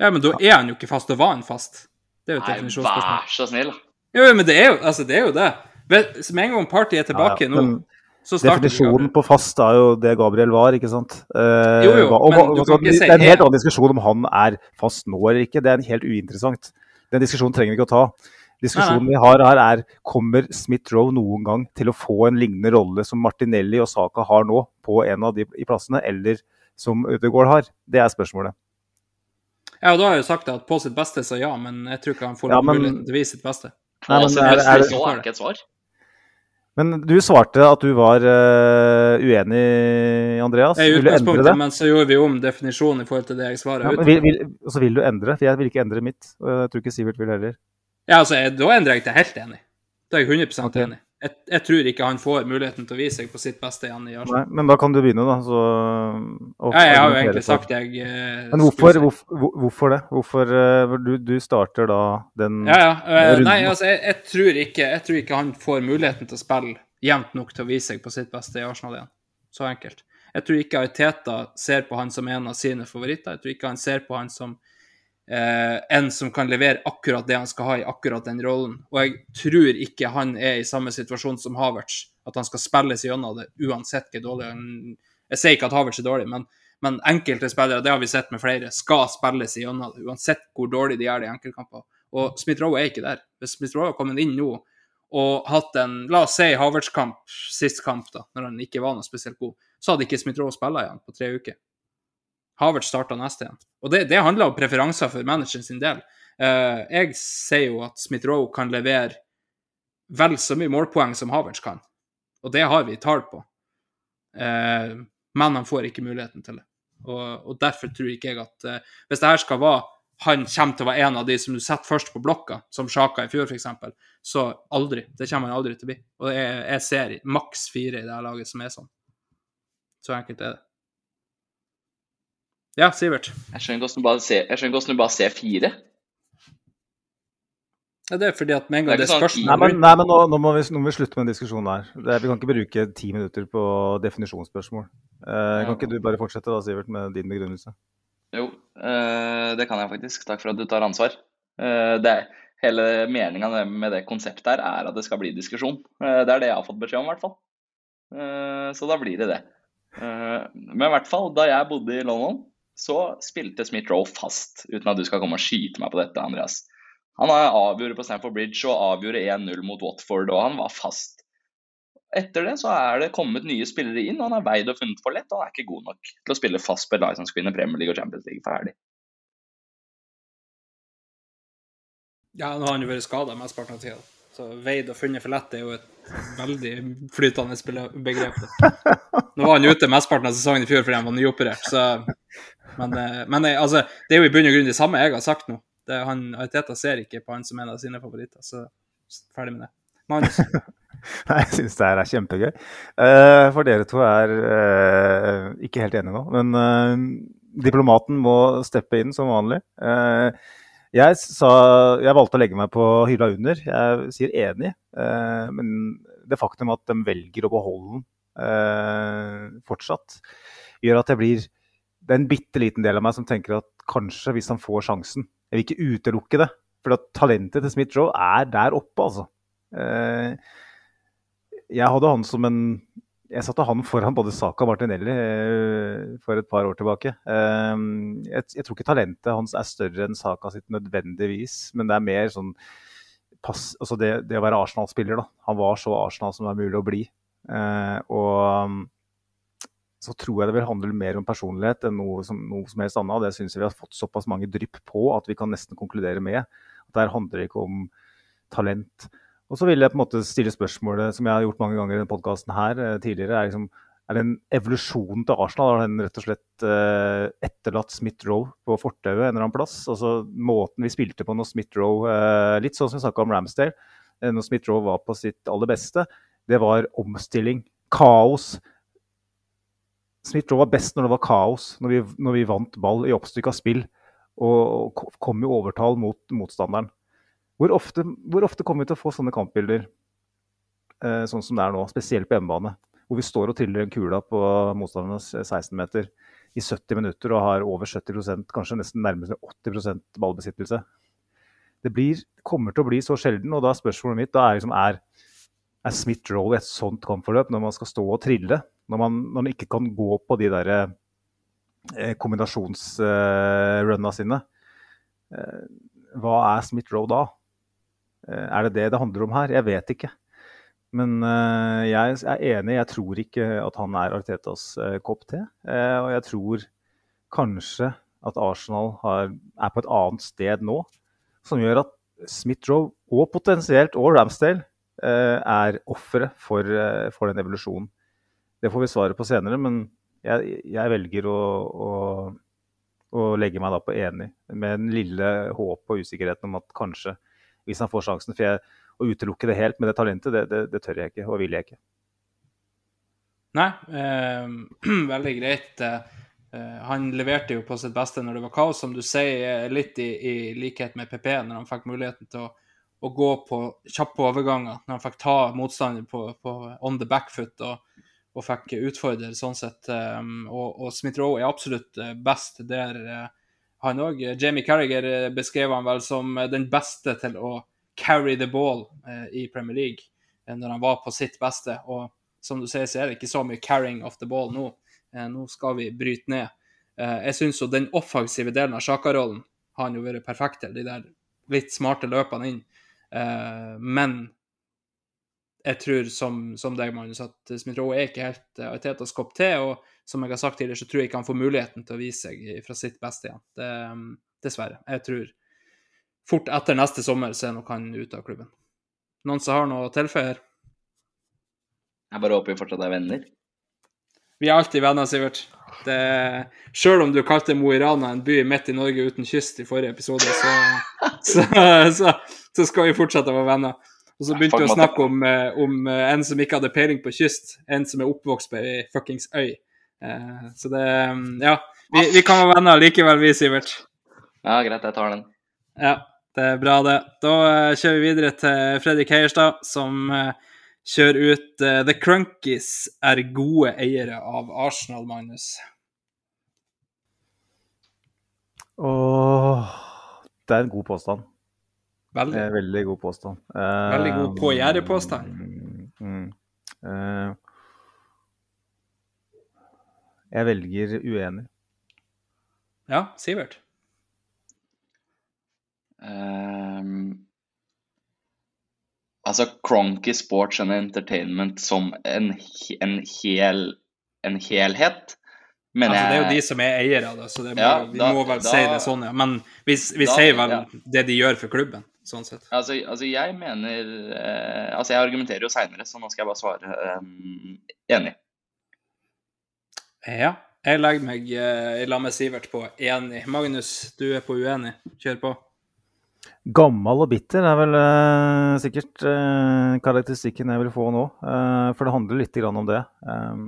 Ja, men da er han jo ikke fast, da var han fast. Det er jo definisjonsspørsmål. vær så snill. da. Jo, men det er jo, altså, det er jo det. Med en gang Party er tilbake Ja, ja, nå, Definisjonen på fast er jo det Gabriel var, ikke sant? Eh, Jo, jo, og, og, du kan ikke si det er en helt annen diskusjon om han er fast nå eller ikke. Det er en helt uinteressant. Den diskusjonen trenger vi ikke å ta. Diskusjonen vi har her er kommer Smith-Roe noen gang til å få en lignende rolle som Martinelli og Saka har nå, på en av de i plassene, eller som Ødegaard har? Det er spørsmålet. Ja, og da har jeg jo sagt at på sitt beste, så ja, men jeg tror ikke han får Ja, men- muligheten til å vise sitt beste. Nei, men er, er- det er er, er, er ikke et svar. Men du svarte at du var uh, uenig, Andreas. I utgangspunktet, men så gjorde vi om definisjonen i forhold til det jeg svarer Ja, vil, vil, og så vil du endre, for jeg vil ikke endre mitt. Jeg tror ikke Sivert vil heller. Ja, altså, da endrer jeg til helt enig. Da er jeg 100 okay. enig. Jeg, jeg, tror ikke han får muligheten til å vise seg på sitt beste igjen i Arsenal. Nei, men da kan du begynne, da. Så, ja, jeg har jo egentlig sagt jeg eh, Men hvorfor, hvorfor, hvorfor det? Hvorfor uh, du, du, starter da den ja, ja. Uh, runden? Nei, altså, jeg, jeg, tror ikke, jeg, tror ikke, han får muligheten til å spille jevnt nok til å vise seg på sitt beste i Arsenal igjen. Så enkelt. Jeg tror ikke Ariteta ser på han som en av sine favoritter. Jeg tror ikke han ser på han som eh, en som kan levere akkurat det han skal ha i akkurat den rollen. Og jeg tror ikke han er i samme situasjon som Havertz, at han skal spilles gjennom det uansett hvor dårlig han Jeg sier ikke at Havertz er dårlig, men, men, enkelte spillere, det har vi sett med flere, skal spilles gjennom det, uansett hvor dårlig de er i enkeltkamper. Og Smith-Roe er ikke der. Hvis Smith-Roe har kommet inn nå og hatt en la oss si Havertz-kamp sist kamp, da, når han ikke var noe spesielt god, så hadde ikke Smith-Roe spilla igjen på tre uker. Havert starta neste igjen. Og det, det, handler om preferanser for manageren sin del. Uh, jeg sier jo at Smith-Roe kan levere vel så mye målpoeng som Havertz kan. Og det har vi tall på. Uh, men han får ikke muligheten til det. Og, og derfor tror ikke jeg at uh, hvis det her skal være han kommer til å være en av de som du setter først på blokka, som Sjaka i fjor f.eks., så aldri. Det kommer han aldri til å bli. Og jeg, jeg ser maks fire i det her laget som er sånn. Så enkelt er det. Ja, Sivert. Jeg skjønner ikke hvordan du bare ser fire. Ja, det er fordi at med en gang det er, sånn spørsmål Nei, men, nei, men nå, nå, må vi, nå, må vi, slutte med en diskusjon her. Det, vi kan ikke bruke ti minutter på definisjonsspørsmål. Eh, kan ikke du bare fortsette da, Sivert, med din begrunnelse? Jo, eh, det kan jeg faktisk. Takk for at du tar ansvar. Eh, det, hele meninga med det konseptet her er at det skal bli diskusjon. Eh, det er det jeg har fått beskjed om, i hvert fall. Eh, så da blir det det. Eh, men i hvert fall, da jeg bodde i London, så spilte Smith-Roe fast, uten at du skal komme og skyte meg på dette, Andreas. Han avgjorde på Stamford Bridge og avgjorde 1-0 mot Watford, og han var fast. Etter det så er det kommet nye spillere inn, og han er veid og funnet for lett, og han er ikke god nok til å spille fast på et lag som skal vinne Premier League og Champions League ferdig. Ja, nå har han jo vært skada mesteparten av tida. Så veid og funnet for lett er jo et veldig flytende begrep. Nå var han ute mesteparten av sesongen i fjor fordi han var nyoperert, så Men, eh, men eh, altså, det er jo i bunn og grunn det samme jeg har sagt nå. Det, han, Ariteta ser ikke på han som en av sine favoritter, så ferdig med det. Magnus? jeg syns det her er kjempegøy. Uh, for dere to er ikke helt enige nå. Men diplomaten må steppe inn som vanlig. Jeg, sa, jeg, valgte å legge meg på hylla under. Jeg sier enig. men det faktum at de velger å beholde den fortsatt, gjør at jeg blir det er en bitte liten del av meg som tenker at kanskje, hvis han får sjansen Jeg vil ikke utelukke det. For talentet til Smith-Joe er der oppe, altså. Eh, jeg hadde han som en Jeg satte han foran både Saka og Martinelli eh, for et par år tilbake. Eh, jeg, tror ikke talentet hans er større enn Saka sitt nødvendigvis, men det er mer sånn pass, altså det, det å være Arsenal-spiller, da. Han var så Arsenal som det er mulig å bli. og så tror jeg det vil handle mer om personlighet enn noe som, noe som helst annet. Det syns jeg vi har fått såpass mange drypp på at vi kan nesten konkludere med. At der handler det ikke om talent. Og så vil jeg på en måte stille spørsmålet som jeg har gjort mange ganger i denne podkasten her eh, tidligere. Er, liksom, er det en evolusjon til Arsenal? Har den rett og slett eh, etterlatt Smith-Roe på fortauet en eller annen plass? Altså Måten vi spilte på når Smith-Roe eh, Litt sånn som vi snakka om Ramsdale. Eh, når Smith-Roe var på sitt aller beste. Det var omstilling. Kaos Smith-Roe var best når det var kaos, når vi, når vi vant ball i oppstykka spill og kom i overtall mot motstanderen. Hvor ofte, hvor ofte kommer vi til å få sånne kampbilder eh, sånn som det er nå, spesielt på hjemmebane? Hvor vi står og triller en kula på motstandernes 16-meter i 70 minutter og har over 70% kanskje nesten nærmere 80% ballbesittelse. Det blir, kommer til å bli så sjelden, og da er spørsmålet mitt da er, liksom, er, er Smith Rowe et sånt kampforløp når man skal stå og trille? Når man, når man ikke kan gå på de der eh, kombinasjonsrunna sine, eh, hva er Smith-Roe da? Eh, er det det det handler om her? Jeg vet ikke. Men jeg er enig, jeg tror ikke at han er Artetas kopp te. Og jeg tror kanskje at Arsenal har, er på et annet sted nå, som gjør at Smith-Roe og potensielt og Ramsdale er ofre for, for den evolusjonen. Det får vi svaret på senere, men jeg, jeg velger å, å, å, legge meg da på enig, med den lille håp og usikkerheten om at kanskje, hvis han får sjansen For jeg, å utelukke det helt med det talentet, det, det, det tør jeg ikke, og vil jeg ikke. Nei, eh, veldig greit. Eh, han leverte jo på sitt beste når det var kaos, som du sier, eh, litt i, i likhet med PP, når han fikk muligheten til å, å gå på kjappe overganger, når han fikk ta motstander på, på on the back foot og, og fikk utfordre sånn sett. Um, og, og Smith-Roe er absolutt eh, best der, uh, han òg. Jamie Carriger beskrev han vel som den beste til å carry the ball i Premier League når han var på sitt beste. og som du sier, så er det ikke så mye carrying of the ball nå. Eh, nå skal vi bryte ned. Eh, jeg syns jo den offensive delen av Sjaka-rollen har han jo vært perfekt til. De der litt smarte løpene inn. Eh, men jeg tror, som, som deg, Magnus, at Smith-Roe er ikke helt uh, Teta skopp til. Og som jeg har sagt tidligere, så tror jeg ikke han får muligheten til å vise seg fra sitt beste igjen. Det, dessverre. Jeg tror fort etter neste sommer så er nok han ute av klubben. Noen som har noe å tilføye her? Jeg bare håper vi fortsatt er venner. Vi er alltid venner, Sivert. Det, selv om du kalte Mo i Rana en by midt i Norge uten kyst i forrige episode, så, så, så, så skal vi fortsette å være venner. Og så begynte vi å snakke om, eh, om, eh, en som ikke hadde peiling på kyst, en som er oppvokst på ei fuckings øy. Eh, så det Ja, vi, vi, kan være venner likevel, vi, Sivert. Ja, greit, jeg tar den. Ja, det er bra, det. Da kjører vi videre til Fredrik Heierstad, som kjører ut The Crunkies er gode eiere av Arsenal, Magnus. Åh, det er en god påstand. Veldig. Eh, veldig god påstand. Eh, veldig god på gjerdet-påstand. Mm, mm, eh, jeg velger uenig. Ja, Sivert? Um, altså Cronky Sports and Entertainment som en, en, hel, en helhet. Men altså, det er jo de som er eiere, det, så må, ja, vi må vel da, si det sånn, ja. Men vi, vi da, sier vel ja. det de gjør for klubben, sånn sett. Altså, altså jeg mener eh, Altså, jeg argumenterer jo seinere, så nå skal jeg bare svare um, enig. Ja. Jeg legger meg eh, i lag med Sivert på enig. Magnus, du er på uenig. Kjør på. Gammel og bitter er vel eh, sikkert eh, karakteristikken jeg vil få nå. Eh, for det handler litt om det. Eh,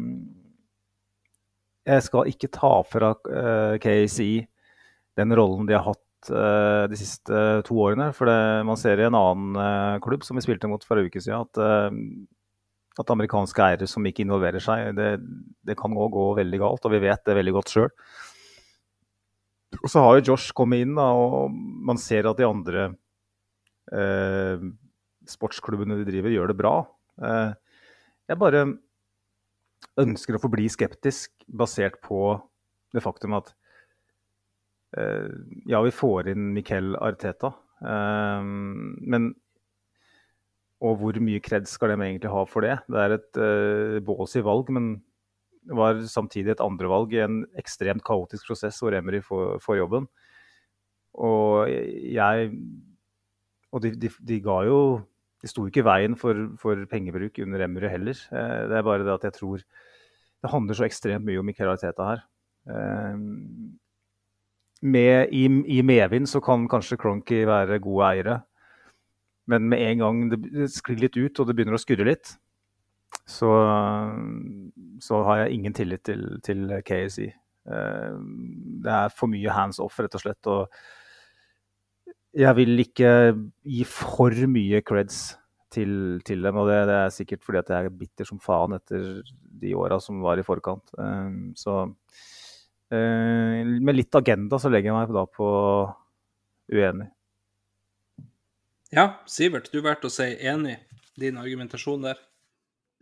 jeg skal ikke ta fra eh, KC den rollen de har hatt de siste to årene. For det, man ser i en annen klubb som vi spilte mot for en uke siden, at, at amerikanske eiere som ikke involverer seg, det, det kan gå, gå veldig galt. Og vi vet det veldig godt sjøl. Og så har jo Josh kommet inn, da, og man ser at de andre eh, sportsklubbene de driver, gjør det bra. Eh, jeg bare ønsker å forbli skeptisk basert på det faktum at eh, ja, vi får inn Miquel Arteta, eh, men og hvor mye kred skal de egentlig ha for det? Det er et uh, bås i valg, men det var samtidig et andrevalg i en ekstremt kaotisk prosess hvor Emery får, jobben. Og jeg Og de, de, de, ga jo De sto ikke i veien for, for pengebruk under Emery heller. Eh, det er bare det at jeg tror Det handler så ekstremt mye om Michael Arteta her. Med, i, I medvind så kan kanskje Cronky være gode eiere. Men med en gang det sklir litt ut og det begynner å skurre litt, så, så har jeg ingen tillit til, til KSI. Eh, det er for mye hands off, rett og slett. Og jeg vil ikke gi for mye creds til, til dem. Og det, det, er sikkert fordi at jeg er bitter som faen etter de åra som var i forkant. Eh, så med litt agenda så legger jeg meg da på uenig. Ja, Sivert, du valgte å si enig. Din argumentasjon der?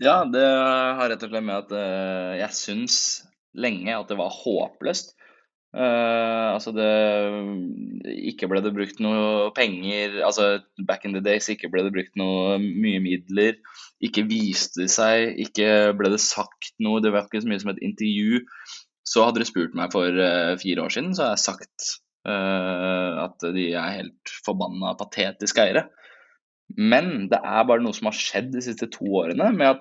Ja, det har rett og slett med at uh, jeg syns lenge at det var håpløst. Uh, altså det Ikke ble det brukt noe penger Altså back in the days ikke ble det brukt noe mye midler. Ikke viste det seg, ikke ble det sagt noe. Det var ikke så mye som et intervju. Så hadde du spurt meg for uh, fire år siden, så har jeg sagt uh, at de er helt forbanna patetiske eiere. Men det er bare noe som har skjedd de siste to årene, med at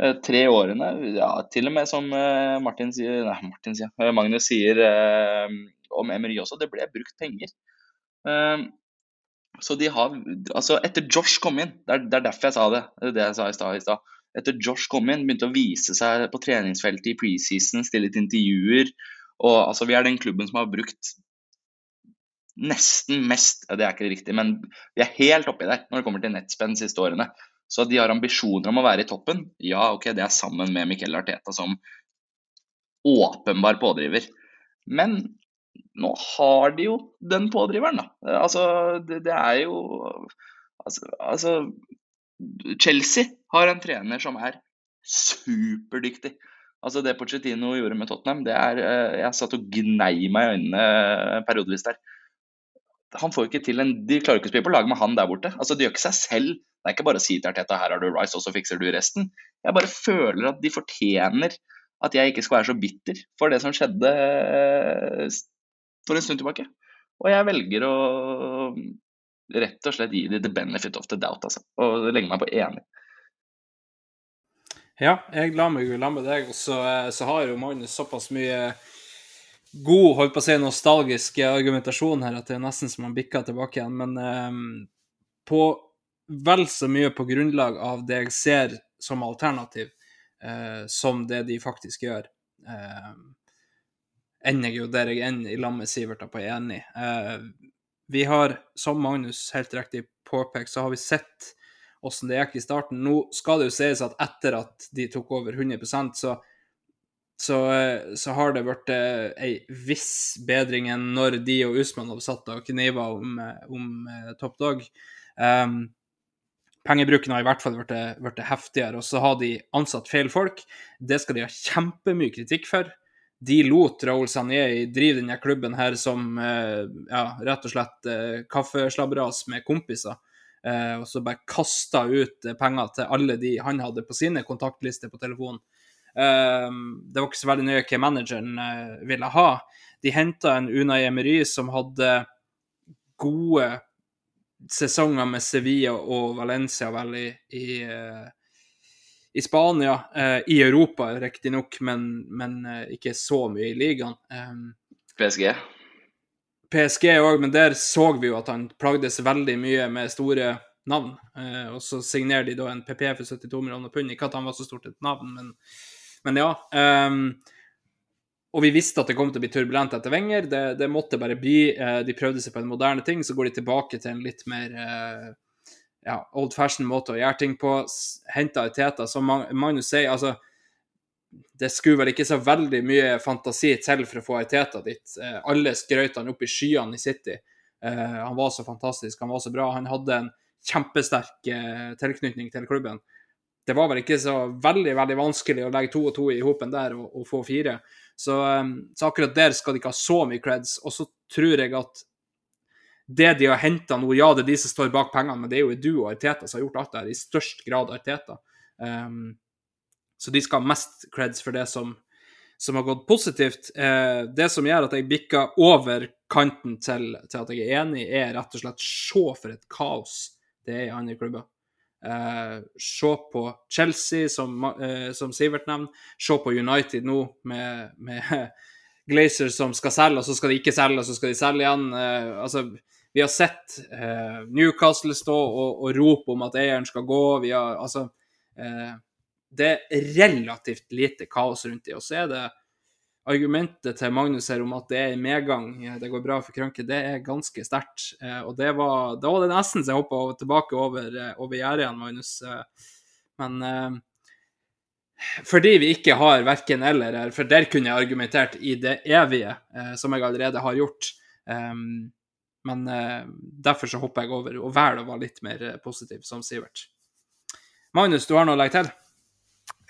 eh, tre årene ja, Til og med som eh, Martin sier, nei, Martin sier, eh, Magnus sier eh, om Emery også, det ble brukt penger. Eh, Så de har Altså, etter Josh kom inn, det er, det er derfor jeg sa det, det jeg sa i stad. Etter Josh kom inn, begynte å vise seg på treningsfeltet i preseason, stille litt intervjuer. Og altså, vi er den klubben som har brukt nesten mest Det er ikke riktig, men vi er helt oppi der når det kommer til nettspenn de siste årene. Så de har ambisjoner om å være i toppen. Ja, ok, det er sammen med Miquel Arteta som åpenbar pådriver. Men nå har de jo den pådriveren, da. Altså, det, det er jo altså, altså, Chelsea har en trener som er superdyktig. Altså Det Pochettino gjorde med Tottenham, det er eh, Jeg satt og gnei meg i øynene periodevis der. Han får ikke til en De klarer ikke å spille på lag med han der borte. Altså De gjør ikke seg selv. Det er ikke bare å si til Arteta her har du Rice, og så fikser du resten. Jeg bare føler at de fortjener at jeg ikke skal være så bitter for det som skjedde eh, for en stund tilbake. Og jeg velger å rett og slett gi dem the benefit of the doubt, altså. Og legge meg på enig. Ja, jeg la meg la med deg, og så, eh, så har jo Magnus såpass mye god, holdt på å si, nostalgisk argumentasjon her at det er nesten som han bikker tilbake igjen. Men um, på vel så mye på grunnlag av det jeg ser som alternativ, uh, som det de faktisk gjør. Uh, ender jeg jo der jeg ender i lag med Sivert på enig. Uh, vi har, som Magnus helt riktig påpekt, så har vi sett hvordan det gikk i starten. Nå skal det jo sies at etter at de tok over 100 så, så, så har det blitt eh, ei viss bedring enn når de og Usman hadde satt og kniva om, om uh, Top Dog. Um, pengebruken har i hvert fall blitt heftigere, og så har de ansatt feil folk. Det skal de ha kjempemye kritikk for de lot Raoul Sanier drive denne klubben her som eh, ja, rett og slett eh, kaffeslabberas med kompiser. Eh, og så bare kasta ut penger til alle de han hadde på sine kontaktlister på telefonen. det var ikke så veldig nøye hva manageren ville ha. De henta en Unai Emery som hadde gode sesonger med Sevilla og Valencia vel i, i i Spania, eh, i Europa riktignok, men, men eh, ikke så mye i ligaen. Eh, PSG? PSG òg, men der så vi jo at han plagdes veldig mye med store navn. Eh, og så signerer de da en PP for 72 millioner pund. Ikke at han var så stort et navn, men, men ja. Um, og vi visste at det kom til å bli turbulent etter Wenger. Det, det måtte bare bli. De prøvde seg på en moderne ting, så går de tilbake til en litt mer ja, old fashion måte å gjøre ting på. Henta Teta, som Magnus sier, altså Det skulle vel ikke så veldig mye fantasi til for å få Teta dit. Eh, alle skrøt han opp i skyene i City. Eh, han var så fantastisk, han var så bra. Han hadde en kjempesterk eh, tilknytning til klubben. Det var vel ikke så veldig veldig vanskelig å legge to og to i hopen der og, og få fire. Så, så, akkurat der skal de ikke ha så mye creds. Og så tror jeg at det de har henta nå, ja, det er de som står bak pengene, men det er jo du og Arteta som har gjort alt det her, i størst grad Arteta. Um, så de skal ha mest creds for det som, som har gått positivt. Uh, det som gjør at jeg bikker over kanten til, til, at jeg er enig, er rett og slett se for et kaos det er i andre klubber. Uh, se på Chelsea, som, uh, som Sivert nevner. Se på United nå med, med Glazer som skal selge, og så skal de ikke selge, og så skal de selge igjen. Altså, vi har sett eh, Newcastle stå og, og, rope om at eieren skal gå. Vi har, altså, eh, det er relativt lite kaos rundt dem. Og så er det argumentet til Magnus her om at det er medgang, det går bra for Kranke, det er ganske sterkt. Eh, og det var, det var det nesten så jeg hoppa tilbake over, eh, over gjerdet igjen, Magnus. Eh, men eh, fordi vi ikke har verken eller her, for der kunne jeg argumentert i det evige, som jeg allerede har gjort. Um, men eh, derfor så hopper jeg over og velger å være litt mer eh, positiv, som Sivert. Magnus, du har noe å legge til?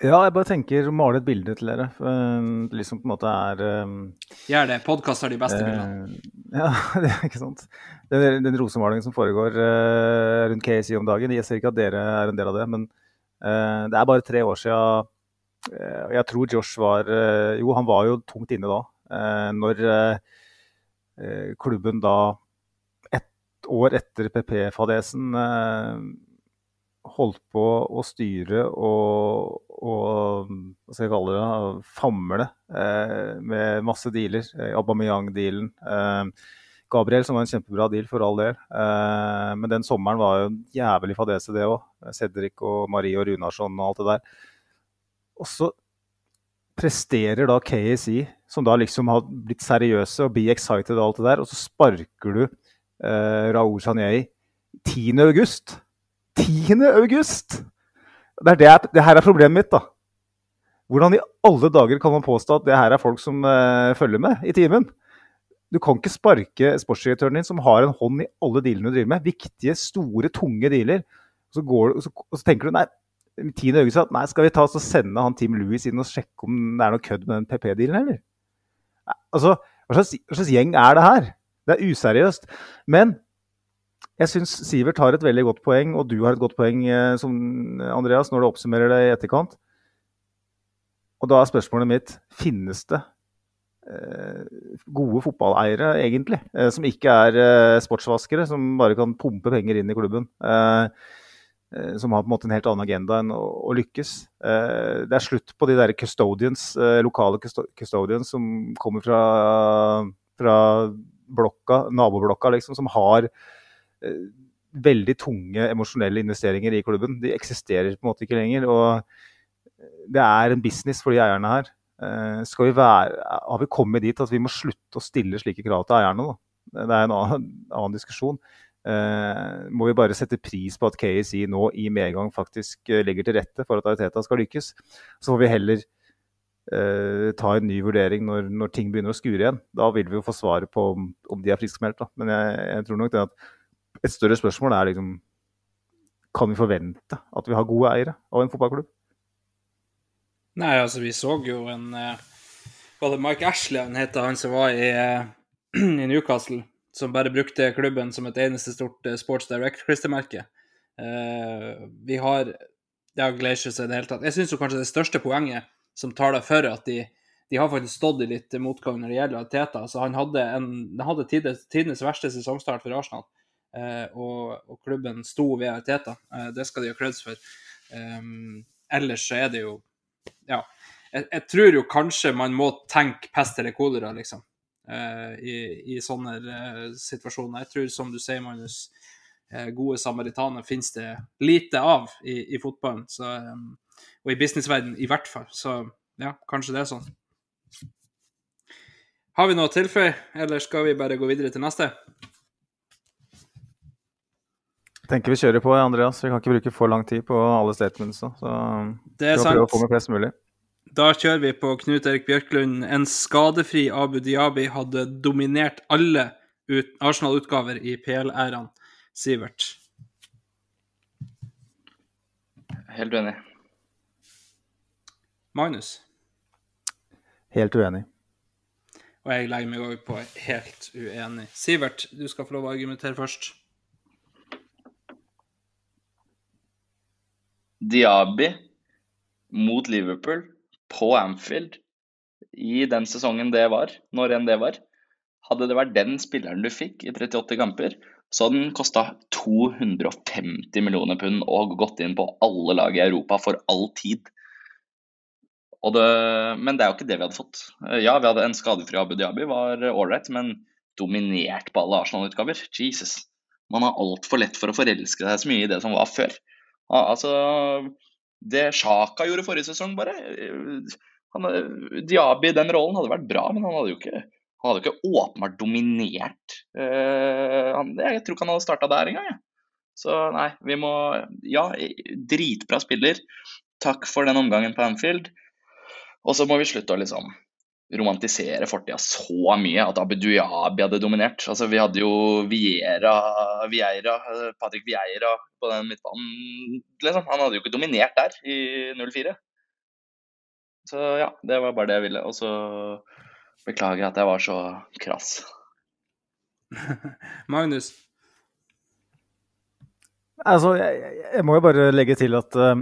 Ja, jeg bare tenker å male et bilde til dere. Det liksom på en måte er um, Gjør det. Podkast har de beste uh, bildene. Ja, det er ikke sant. Den, den rosemalingen som foregår uh, rundt KSI om dagen, jeg ser ikke at dere er en del av det, men det er bare tre år siden Jeg tror Josh var Jo, han var jo tungt inne da. når klubben da år etter PP-fadesen eh, holdt på å styre og, og hva skal jeg kalle det, famle eh, med masse dealer. Eh, Aubameyang-dealen, Gabriel, som var en kjempebra deal, for all del. Men den sommeren var jo en jævlig fadese, det òg. Cedric og Marie og Runarsson og alt det der. Og så presterer da KSI, som da liksom har blitt seriøse og be excited og alt det der, og så sparker du eh, Raoul Sanjei 10. august. 10. august! Det, det, det, her er problemet mitt, da. Hvordan i alle dager kan man påstå at det her er folk som eh, følger med i timen? Du kan ikke sparke sportsdirektøren din, som har en hånd i alle dealene du driver med. Viktige, store, tunge dealer. Så, går, så, så tenker du nei, 10. august nei, skal vi ta oss og sende han Team Louis inn og sjekke om det er noe kødd med den PP-dealen, eller? Altså, hva slags, hva slags, gjeng er det her? Det er useriøst. Men jeg syns Sivert har et veldig godt poeng, og du har et godt poeng, eh, som Andreas, når du oppsummerer det i etterkant. Og da er spørsmålet mitt finnes det eh, gode fotballeiere, egentlig, eh, som ikke er sportsvaskere, som bare kan pumpe penger inn i klubben? Som har på en måte en helt annen agenda enn å lykkes. det er slutt på de der custodians, lokale custodians som kommer fra, fra blokka, naboblokka, liksom, som har veldig tunge emosjonelle investeringer i klubben. De eksisterer på en måte ikke lenger. og det er en business for de eierne her. Uh, vi være, har vi kommet dit at vi må slutte å stille slike krav til eierne? Da? Det er en annen, annen diskusjon. Uh, må vi bare sette pris på at KSI nå i medgang faktisk uh, legger til rette for at Ariteta skal lykkes? Så får vi heller ta en ny vurdering når, når, ting begynner å skure igjen. Da vil vi jo få svaret på om, om de er friskmeldt. Men jeg, jeg, tror nok det at et større spørsmål er liksom Kan vi forvente at vi har gode eiere av en fotballklubb? Nei, altså, vi så jo en uh, Var det Mike Ashley han het, han som var i, uh, i, Newcastle? Som bare brukte klubben som et eneste stort uh, Sports Direct-klistremerke. vi har ja, Glacius i det hele tatt. Jeg syns kanskje det største poenget som taler for at de, de har faktisk stått i litt motgang når det gjelder Teta. Så han hadde, en, han hadde tidenes, verste sesongstart for Arsenal, og, og, klubben sto ved Teta. det skal de ha creds for. Um, ellers så er det jo ja, jeg, jeg, tror jo kanskje man må tenke pest eller kolera, liksom. Uh, i, i, sånne uh, situasjoner. Jeg tror, som du sier, Magnus, uh, gode samaritaner finnes det lite av i, i fotballen. Så, um, og i businessverdenen i hvert fall. Så ja, kanskje det er sånn. Har vi noe å tilføye, eller skal vi bare gå videre til neste? tenker vi kjører på, Andreas. Vi kan ikke bruke for lang tid på alle statementsa. Så det er sant. Å få med flest mulig. Da kjører vi på Knut Erik Bjørklund. En skadefri Abu Diabi hadde dominert alle Arsenal-utgaver i PL-æraen. Sivert? Helt uenig. Magnus? Helt uenig. Og jeg legger meg òg på helt uenig. Sivert, du skal få lov å argumentere først. Diaby mot Liverpool på Anfield i den sesongen det var, når enn det var. Hadde det vært den spilleren du fikk i 38 kamper, så hadde den kosta 250 millioner pund og gått inn på alle lag i Europa for all tid. Det, men det er jo ikke det vi hadde fått. Ja, vi hadde en skadefri Abu Dhabi, var ålreit, men dominert på alle Arsenal-utgaver. Jesus. Man har altfor lett for å forelske seg så mye i det som var før. Altså, det Sjaka gjorde forrige sesong, bare han, Diaby i den rollen hadde vært bra, men han hadde jo ikke, hadde ikke åpenbart dominert. Uh, han, jeg tror ikke han hadde starta der engang. Ja. Så nei, vi må Ja, dritbra spiller. Takk for den omgangen på Anfield. Og så må vi slutte å liksom romantisere fortida så mye at Abu Dhabi hadde dominert. Altså, vi hadde jo Vieira, Vieira, Patrick Vieira på den midtbanen. Liksom. Han hadde jo ikke dominert der i 04. Så ja, det var bare det jeg ville. Og så beklager jeg at jeg var så krass. Magnus? Altså, jeg, jeg, må jo bare legge til at uh,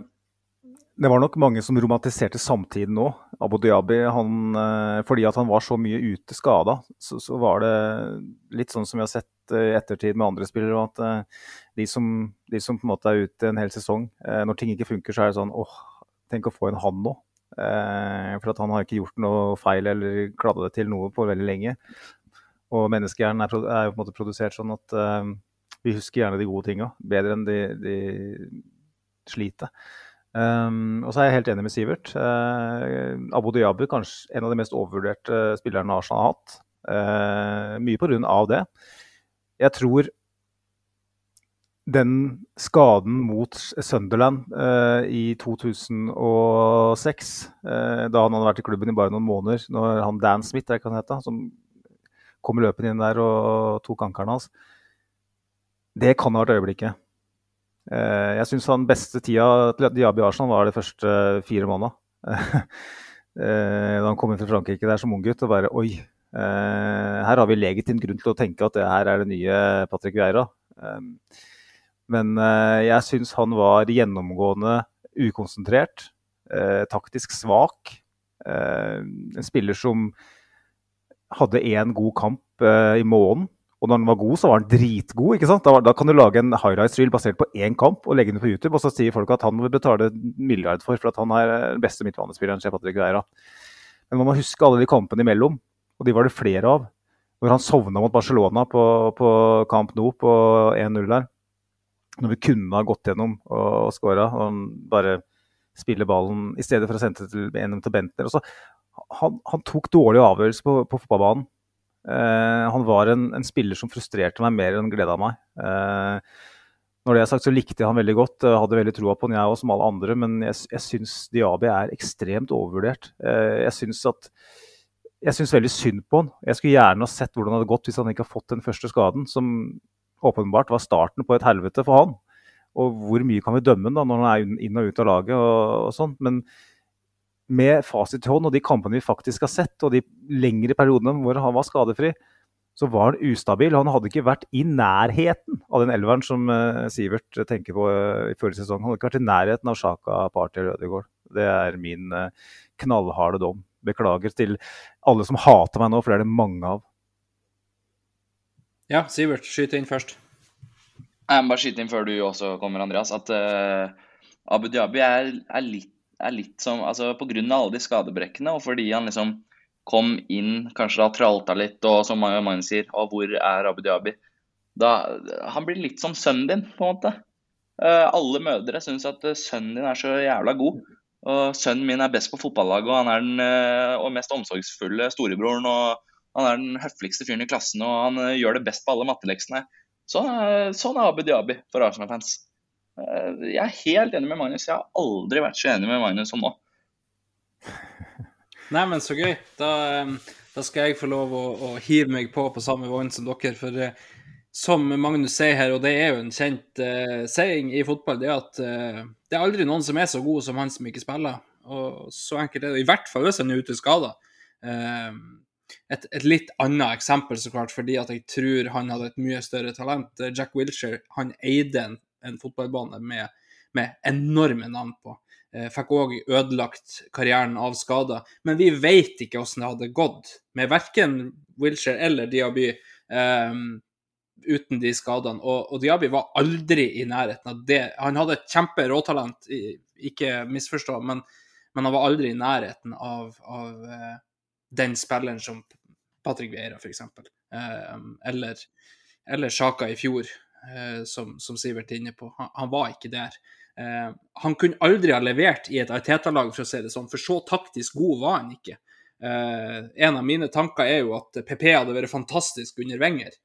det var nok mange som romantiserte samtiden nå. Abu Dhabi, han, eh, fordi at han var så mye ute skada, så, så, var det litt sånn som vi har sett i ettertid med andre spillere. at eh, de som, de som, på en måte er ute en hel sesong, eh, når ting ikke funker, så er det sånn åh, tenk å få en han nå. For at han har ikke gjort noe feil eller kladda det til noe på veldig lenge. Og menneskehjernen er, er, jo på en måte produsert sånn at vi husker gjerne de gode tinga bedre enn de, de slitet. Um, og så er jeg helt enig med Sivert. Uh, Abu Diabu kanskje en av de mest overvurderte spillerne Arsenal har hatt. Uh, mye av det. Jeg tror den skaden mot Sunderland uh, i 2006, da han hadde vært i klubben i bare noen måneder, når han Dan Smith, det kan hete, som kom løpende inn der og tok ankelen hans, det kan ha vært øyeblikket. Eh, jeg syns den beste tida til Diaby Arsenal var de første fire månedene. Eh, da han kom inn fra Frankrike der som unggutt og bare Oi, eh, her har vi legitim grunn til å tenke at det her er det nye Patrick Vieira. Men jeg syns han var gjennomgående ukonsentrert, taktisk svak. En spiller som hadde én god kamp i måneden og når han var god, så var han dritgod. ikke sant? Da, da kan du lage en highlights reel basert på én kamp og legge den på YouTube, og så sier folk at han må betale milliard for, for at han er den beste midtbanespilleren. Men man må huske alle de kampene imellom, og de var det flere av. Når han sovna mot Barcelona på, på Camp Nou på 1-0 der. Når vi kunne ha gått gjennom og, og skåra, Og han bare spiller ballen i stedet for å sende til, til Bentner. Han, han tok dårlige avgjørelser på, på fotballbanen. Uh, han var en, en, spiller som frustrerte meg mer enn gleda meg. Uh, når det er sagt, så likte jeg han veldig godt. Jeg hadde veldig troa på han, jeg òg, som alle andre. Men jeg, jeg syns Diaby er ekstremt overvurdert. jeg syns at jeg syns veldig synd på han. Jeg skulle gjerne ha sett hvordan det hadde gått hvis han ikke hadde fått den første skaden, som åpenbart var starten på et helvete for han. Og hvor mye kan vi dømme han da, når han er inn og ut av laget og, og sånn. Men med fasit i hånd og de kampene vi faktisk har sett, og de lengre periodene hvor han var skadefri, så var han ustabil. Han hadde ikke vært i nærheten av den elveren som uh, Sivert tenker på uh, i forrige sesong. Han hadde ikke vært i nærheten av Sjaka, Party eller Ødegaard. Det er min uh, knallharde dom. Beklager til alle som hater meg nå, for det er det mange av. Ja, Sivert, skyt inn først. Jeg må bare skyte inn før du også kommer, Andreas, at Abu Dhabi er, er litt er litt som altså Pga. alle de skadebrekkene, og fordi han liksom kom inn, kanskje da tralta litt, og som mange sier, og hvor er Abu Dhabi? Da, han blir litt som sønnen din, på en måte. Uh, alle mødre syns at uh, sønnen din er så jævla god. Og sønnen min er best på fotballaget, og han er den uh, og mest omsorgsfulle storebroren. og Han er den høfligste fyren i klassen, og han gjør det best på alle matteleksene. Så, sånn er Abu Dhabi for Arsenal-fans. Eh, jeg er helt enig med Magnus. Jeg har aldri vært så enig med Magnus som nå. Nei, men så gøy. Da, da, skal jeg få lov å, å hive meg på på samme vogn som dere. For uh, som Magnus sier her, og det er jo en kjent uh, saying i fotball, det er at uh, det er aldri noen som er så god som han som ikke spiller. Og så enkelt er det. I hvert fall hvis han er ute skada. Et, et, litt annet eksempel, så klart, fordi at jeg tror han hadde et mye større talent. Jack Wilshere han eide en en fotballbane med, med enorme navn på. Eh, fikk òg ødelagt karrieren av skader. Men vi vet ikke hvordan det hadde gått med verken Wilshere eller Diaby um, uten de skadene. Og, og, Diaby var aldri i nærheten av det. Han hadde et kjempe råtalent, ikke misforstå, men, men, han var aldri i nærheten av, av uh, den spilleren som Patrick Vieira, f.eks. Uh, eller, eller Sjaka i fjor. Eh, som, som, Sivert er inne på. Han, han var ikke der. Eh, han kunne aldri ha levert i et Arteta-lag, for å si det sånn, for så taktisk god var han ikke. Eh, en av mine tanker er jo at PP hadde vært fantastisk under Wenger.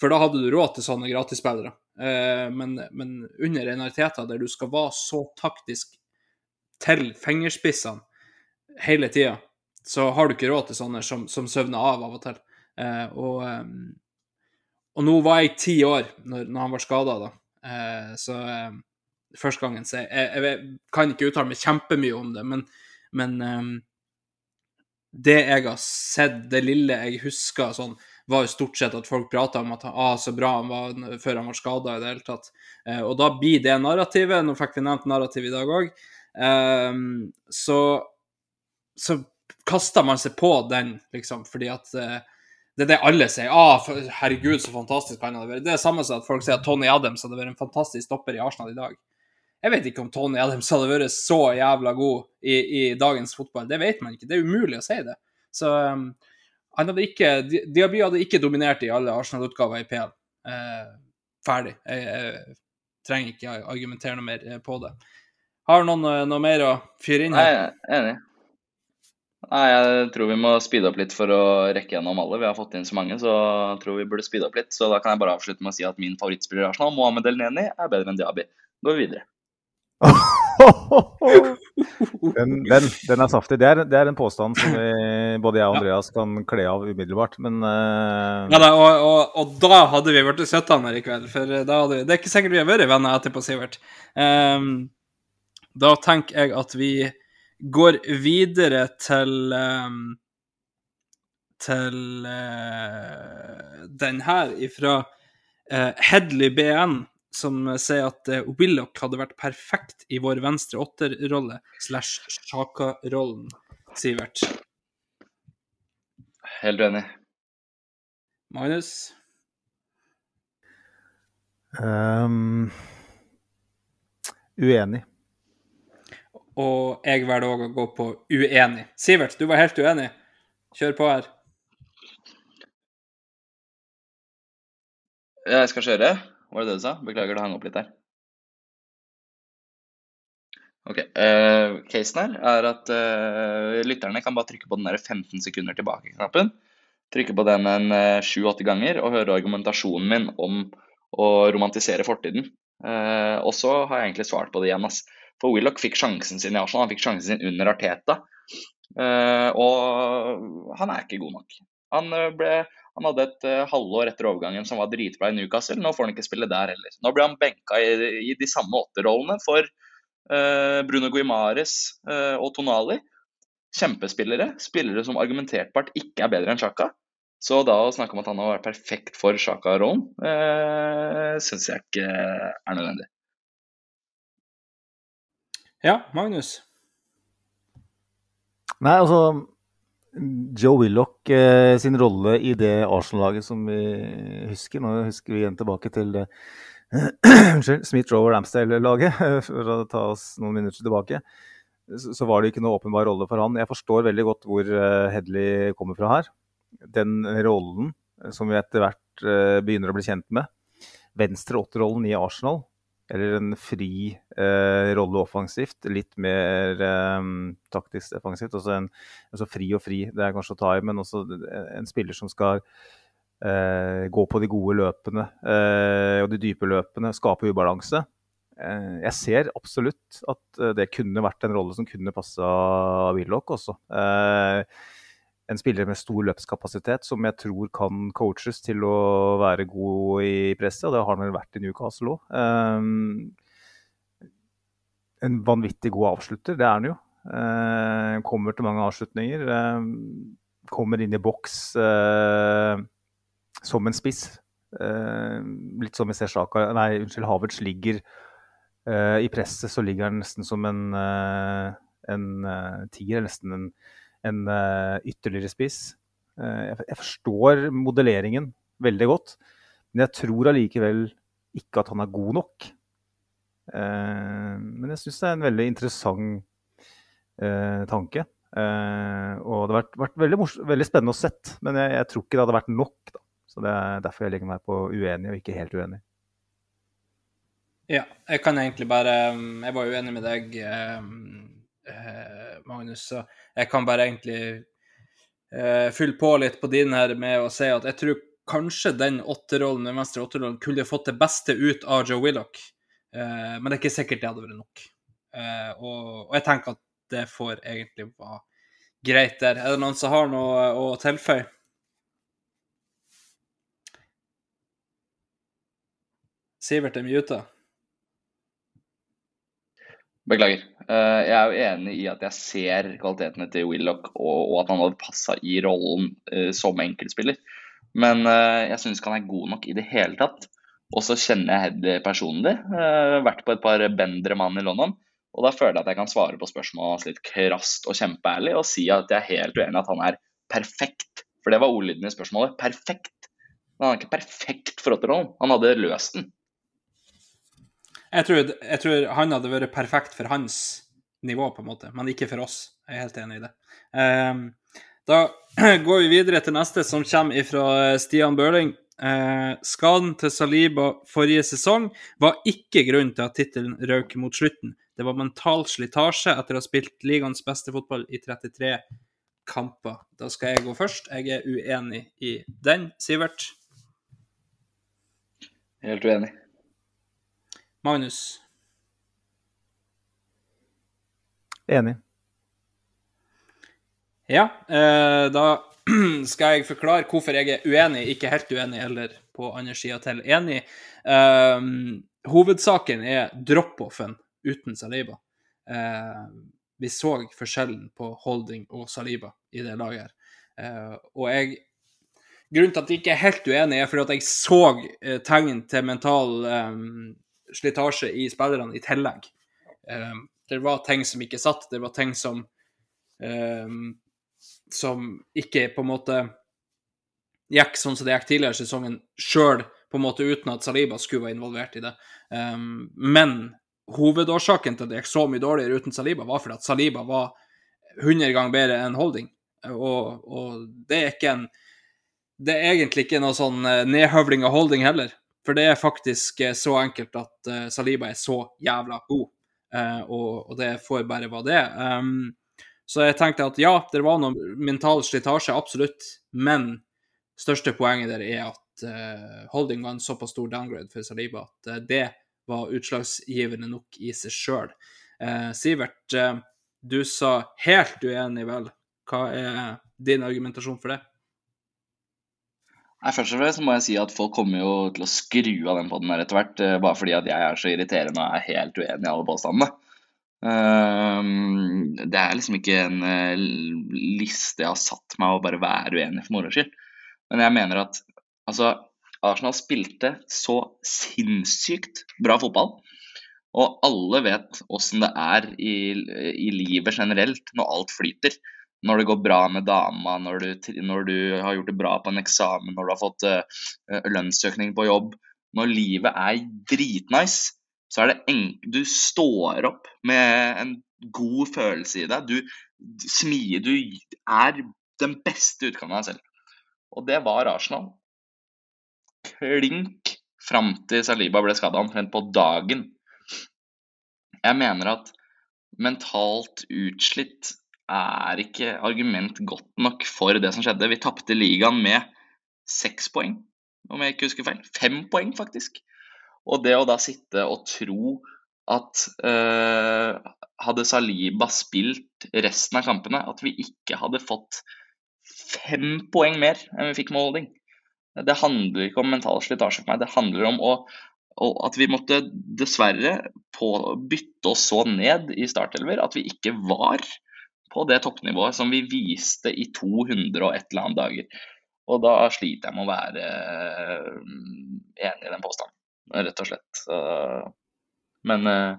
For da hadde du råd til sånne gratisspillere. men, men under en Arteta der du skal være så taktisk til fingerspissene hele tida, så har du ikke råd til sånne som, som søvner av av og til. og og nå var jeg ti år når, når han var skada, da. Eh, så eh, første gangen Så jeg, jeg, jeg, kan ikke uttale meg kjempemye om det, men, men eh, det jeg har sett, det lille jeg husker sånn, var jo stort sett at folk prata om at ah, så bra han var før han var skada i det hele tatt. Eh, og da blir det narrativet. Nå fikk vi nevnt narrativ i dag òg. Eh, så, så kaster man seg på den, liksom, fordi at eh, det er det alle sier. Ah, herregud, så fantastisk han hadde vært. Det er det samme som at folk sier at Tony Adams hadde vært en fantastisk stopper i Arsenal i dag. Jeg vet ikke om Tony Adams hadde vært så jævla god i, i dagens fotball. Det vet man ikke. Det er umulig å si det. Så um, han hadde ikke, Diaby hadde ikke dominert i alle Arsenal-utgaver i PL. Eh, ferdig. Jeg, jeg, trenger ikke argumentere noe mer på det. Har noen noe mer å fyre inn her? Nei, jeg er enig. Nei, jeg tror vi må speede opp litt for å rekke gjennom alle. Vi har fått inn så mange, så jeg tror vi burde speede opp litt. Så da kan jeg bare avslutte med å si at min favorittspiller i Arsenal, Mohammed El Neni, er bedre enn Diaby. Går vi videre. den, den, den, er saftig. Det er, det er en påstand som vi, både jeg og Andreas kan kle av umiddelbart, men uh... Ja da, og, og, og, da hadde vi blitt søttene her i kveld. For da hadde, vi det er ikke sikkert vi har vært venner etterpå, Sivert. Um, da tenker jeg at vi går videre til um, til uh, den her ifra uh, Hedley BN, som sier at uh, Willoch hadde vært perfekt i vår venstre åtterrolle slash Sjaka-rollen, Sivert. Helt enig. Magnus? Um, uenig. Og jeg velger òg å gå på uenig. Sivert, du var helt uenig. Kjør på her. Jeg skal kjøre? Var det det du sa? Beklager, det hang opp litt her. Ok, uh, Casen her er at uh, lytterne kan bare trykke på den der 15 sekunder tilbake-knappen. Trykke på den en eh, sju-åtte uh, ganger og høre argumentasjonen min om å romantisere fortiden. Uh, og så har jeg egentlig svart på det igjen. ass. For Willoch fikk sjansen sin i Arsenal, han fikk sjansen sin under Arteta. Uh, og han er ikke god nok. Han, eh, ble, han hadde et uh, halvår etter overgangen som var dritbra i Newcastle. Nå får han ikke spille der heller. Nå blir han benka i, i de samme åtterollene for Bruno Guimares og Tonali. Kjempespillere. Spillere som argumentertbart ikke er bedre enn Sjaka. Så da å snakke om at han har vært perfekt for Sjaka-rollen, uh, syns jeg ikke er nødvendig. Ja, Magnus? Nei, altså Joe Willoch eh, sin rolle i det Arsenal-laget som vi husker Nå husker vi igjen tilbake til eh, Unnskyld, Smith-Rover Ramsdale-laget, for å ta oss noen minutter tilbake. Så, så, var det ikke noe åpenbar rolle for han. Jeg forstår veldig godt hvor uh, Hedley kommer fra her. Den rollen eh, som vi etter hvert uh, begynner å bli kjent med, venstre åtterrollen i Arsenal, eller en fri eh, rolle offensivt. Litt mer eh, taktisk defensivt. Også en, altså fri og fri, det er kanskje å ta i, men også en spiller som skal eh, gå på de gode løpene eh, og de dype løpene, skape ubalanse. Eh, jeg ser absolutt at eh, det kunne vært en rolle som kunne passa Willoch også. Eh, en spiller med stor løpskapasitet som jeg tror kan coaches til å være god i presset, og det har han vel vært i Newcastle òg. Um, en vanvittig god avslutter, det er han jo. Uh, kommer til mange avslutninger. Uh, kommer inn i boks uh, som en spiss. litt som vi ser Sjaka Nei, unnskyld, Havertz ligger i presset, så ligger han nesten som en, en tiger. Nesten en en uh, ytterligere spiss. Uh, jeg, forstår modelleringen veldig godt, men jeg tror allikevel ikke at han er god nok. Uh, men jeg syns det er en veldig interessant tanke. og det har vært, vært veldig, veldig, spennende å sett, men jeg, jeg, tror ikke det hadde vært nok. Da. Så det er derfor jeg legger meg på uenig og ikke helt uenig. Ja, jeg kan egentlig bare Jeg var uenig med deg Eh, Magnus. Så jeg kan bare egentlig uh, fylle på litt på din her med å si at jeg tror kanskje den åtterollen, den venstre åtterollen kunne fått det beste ut av Joe Willoch. Uh, men det er ikke sikkert det hadde vært nok. Uh, og, og, jeg tenker at det får egentlig være greit der. Er det noen som har noe å tilføye? Sivert er muta. Beklager. Eh, jeg er jo enig i at jeg ser kvalitetene til Willoch, og, at han hadde passa i rollen eh, som enkeltspiller. Men eh, jeg syns ikke han er god nok i det hele tatt. Og så kjenner jeg Hedley personlig. Vært på et par bendere mann i London. Og da føler jeg at jeg kan svare på spørsmålet hans litt krast og kjempeærlig og si at jeg er helt uenig i at han er perfekt. For det var ordlyden i spørsmålet. Perfekt. Men han er ikke perfekt for Otterholm. Han hadde løst den. Jeg tror, jeg tror, han hadde vært perfekt for hans nivå, på en måte, men ikke for oss. Jeg er helt enig i det. Um, Da går vi videre til neste, som kommer fra Stian Børling. Eh, skaden til Saliba forrige sesong var ikke grunnen til at tittelen røk mot slutten. Det var mental slitasje etter å ha spilt ligaens beste fotball i 33 kamper. Da skal jeg gå først. Jeg er uenig i den. Sivert? Helt uenig. Magnus? Enig. Ja, eh, da skal jeg forklare hvorfor jeg er uenig, ikke helt uenig, eller på andre sida til enig. Um, hovedsaken er drop-offen uten Saliba. Uh, vi så forskjellen på Holding og Saliba i det laget her. Uh, og jeg Grunnen til at jeg ikke er helt uenig, er fordi at jeg så tegn til mental um, slitasje i spillerne i tillegg. Um, det var ting som ikke satt, det var ting som um, som ikke på en måte gikk sånn som det gikk tidligere i sesongen, sjøl på en måte uten at Saliba skulle være involvert i det. Um, men hovedårsaken til at det gikk så mye dårligere uten Saliba, var fordi at Saliba var 100 ganger bedre enn Holding. Og, og, det er ikke en Det er egentlig ikke noe sånn eh, nedhøvling av Holding heller. For det er faktisk eh, så enkelt at uh, Saliba er så jævla god, uh, og, det får bare være det. Um, så jeg tenkte at ja, det var noe mental slitasje, absolutt. Men største poenget der er at Holding var en såpass stor downgrade for Saliba at det var utslagsgivende nok i seg sjøl. Sivert, du sa helt uenig, vel. Hva er din argumentasjon for det? Nei, Først og fremst må jeg si at folk kommer jo til å skru av den poden etter hvert, bare fordi at jeg er så irriterende og er helt uenig i alle påstandene. Ehm, det er liksom ikke en eh, liste jeg har satt meg å bare være uenig for moro skyld. Men jeg mener at altså, Arsenal spilte så sinnssykt bra fotball. Og alle vet åssen det er i, i, livet generelt når alt flyter. Når det går bra med dama, når du, når du har gjort det bra på en eksamen, når du har fått uh, lønnsøkning på jobb. Når livet er dritnice, så er det enkelt Du står opp med en god følelse i deg. Du smier Du er den beste utgaven av deg selv. Og det var Arsenal. Klink fram til Saliba ble skada, omtrent på dagen. Jeg mener at mentalt utslitt er ikke argument godt nok for det som skjedde. Vi tapte ligaen med seks poeng, om jeg ikke husker feil. Fem poeng, faktisk. Og det å da sitte og tro at eh, hadde Saliba spilt resten av kampene, at vi ikke hadde fått fem poeng mer enn vi fikk med Holding. Det handler ikke om mental slitasje for meg, det handler om å, å, at vi måtte dessverre på, bytte oss så ned i startelver at vi ikke var på det toppnivået som vi viste i 200 og et eller annet dager. Og da sliter jeg med å være uh, enig i den påstanden rett og slett. Men eh,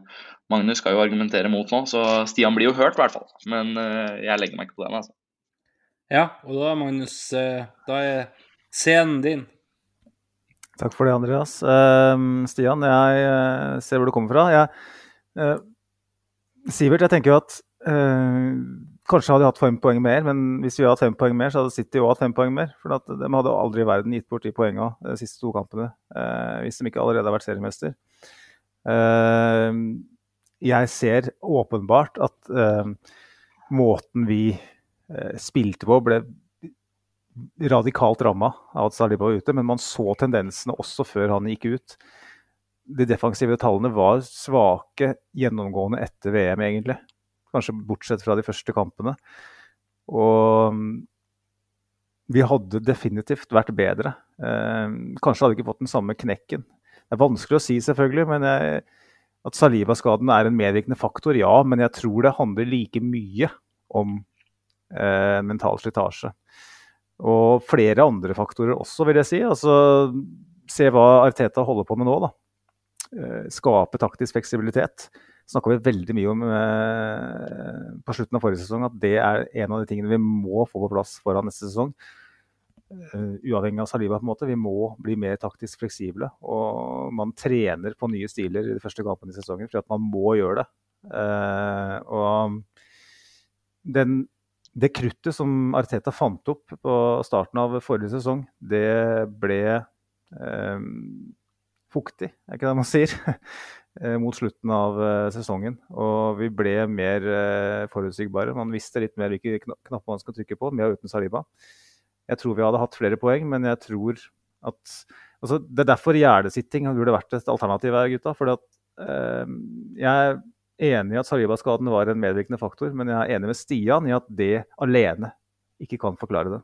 Magnus skal jo argumentere mot nå, så Stian blir jo hørt, i hvert fall. Men eh, jeg legger meg ikke på den, altså. Ja, og da, Magnus, eh, da er scenen din. Takk for det, Andreas. Uh, Stian, jeg ser hvor du kommer fra. Jeg, Sivert, jeg tenker jo at kanskje hadde de hatt fem poeng mer, men hvis vi hadde hatt fem poeng mer, så hadde City òg hatt fem poeng mer. For de hadde aldri i verden gitt bort de poengene de siste to kampene, eh, hvis de ikke allerede har vært seriemester. Eh, jeg ser åpenbart at eh, måten vi eh, spilte på, ble radikalt ramma av at Saliba var ute, men man så tendensene også før han gikk ut. De defensive tallene var svake gjennomgående etter VM, egentlig. Kanskje bortsett fra de første kampene. Og mm, vi hadde definitivt vært bedre. Eh, kanskje hadde vi ikke fått den samme knekken. Det er vanskelig å si, selvfølgelig, men jeg, at Saliba-skaden er en medvirkende faktor, ja. Men jeg tror det handler like mye om eh, mental slitasje. Og flere andre faktorer også, vil jeg si. Altså, se hva Arteta holder på med nå. da. Eh, skape taktisk fleksibilitet snakka vi veldig mye om eh, på slutten av forrige sesong at det er en av de tingene vi må få på plass foran neste sesong. Uh, uavhengig av Saliba, på en måte. Vi må bli mer taktisk fleksible. Og man trener på nye stiler i de første kampene i sesongen for at man må gjøre det. Uh, og den det kruttet som Arteta fant opp på starten av forrige sesong, det ble eh, fuktig, er ikke det man sier? Eh, mot slutten av eh, sesongen. Og vi ble mer eh, forutsigbare. Man visste litt mer hvilke knapper man skal trykke på, med og uten Saliba. Jeg tror vi hadde hatt flere poeng, men jeg tror at altså, Det er derfor gjerdesitting burde vært et alternativ her, gutta. For eh, jeg er enig i at Saliba-skaden var en medvirkende faktor, men jeg er enig med Stian i at det alene ikke kan forklare det.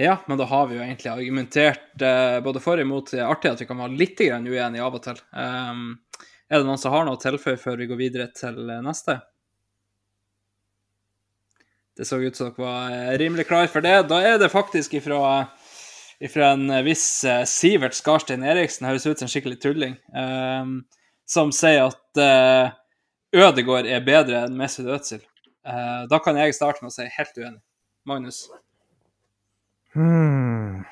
Ja, men da har vi jo egentlig argumentert eh, både for og imot. Det er artig at vi kan være litt uenige av og til. Um, er det noen som har noe å tilføye før vi går videre til eh, neste? Det så ut som dere var eh, rimelig klar for det. Da er det faktisk ifra, ifra en viss uh, Sivert Skarstein Eriksen, høres ut som en skikkelig tulling, um, som sier at uh, Ødegård er bedre enn Mesut Özil. Uh, da kan jeg starte med å si helt uenig. Magnus? Hmm.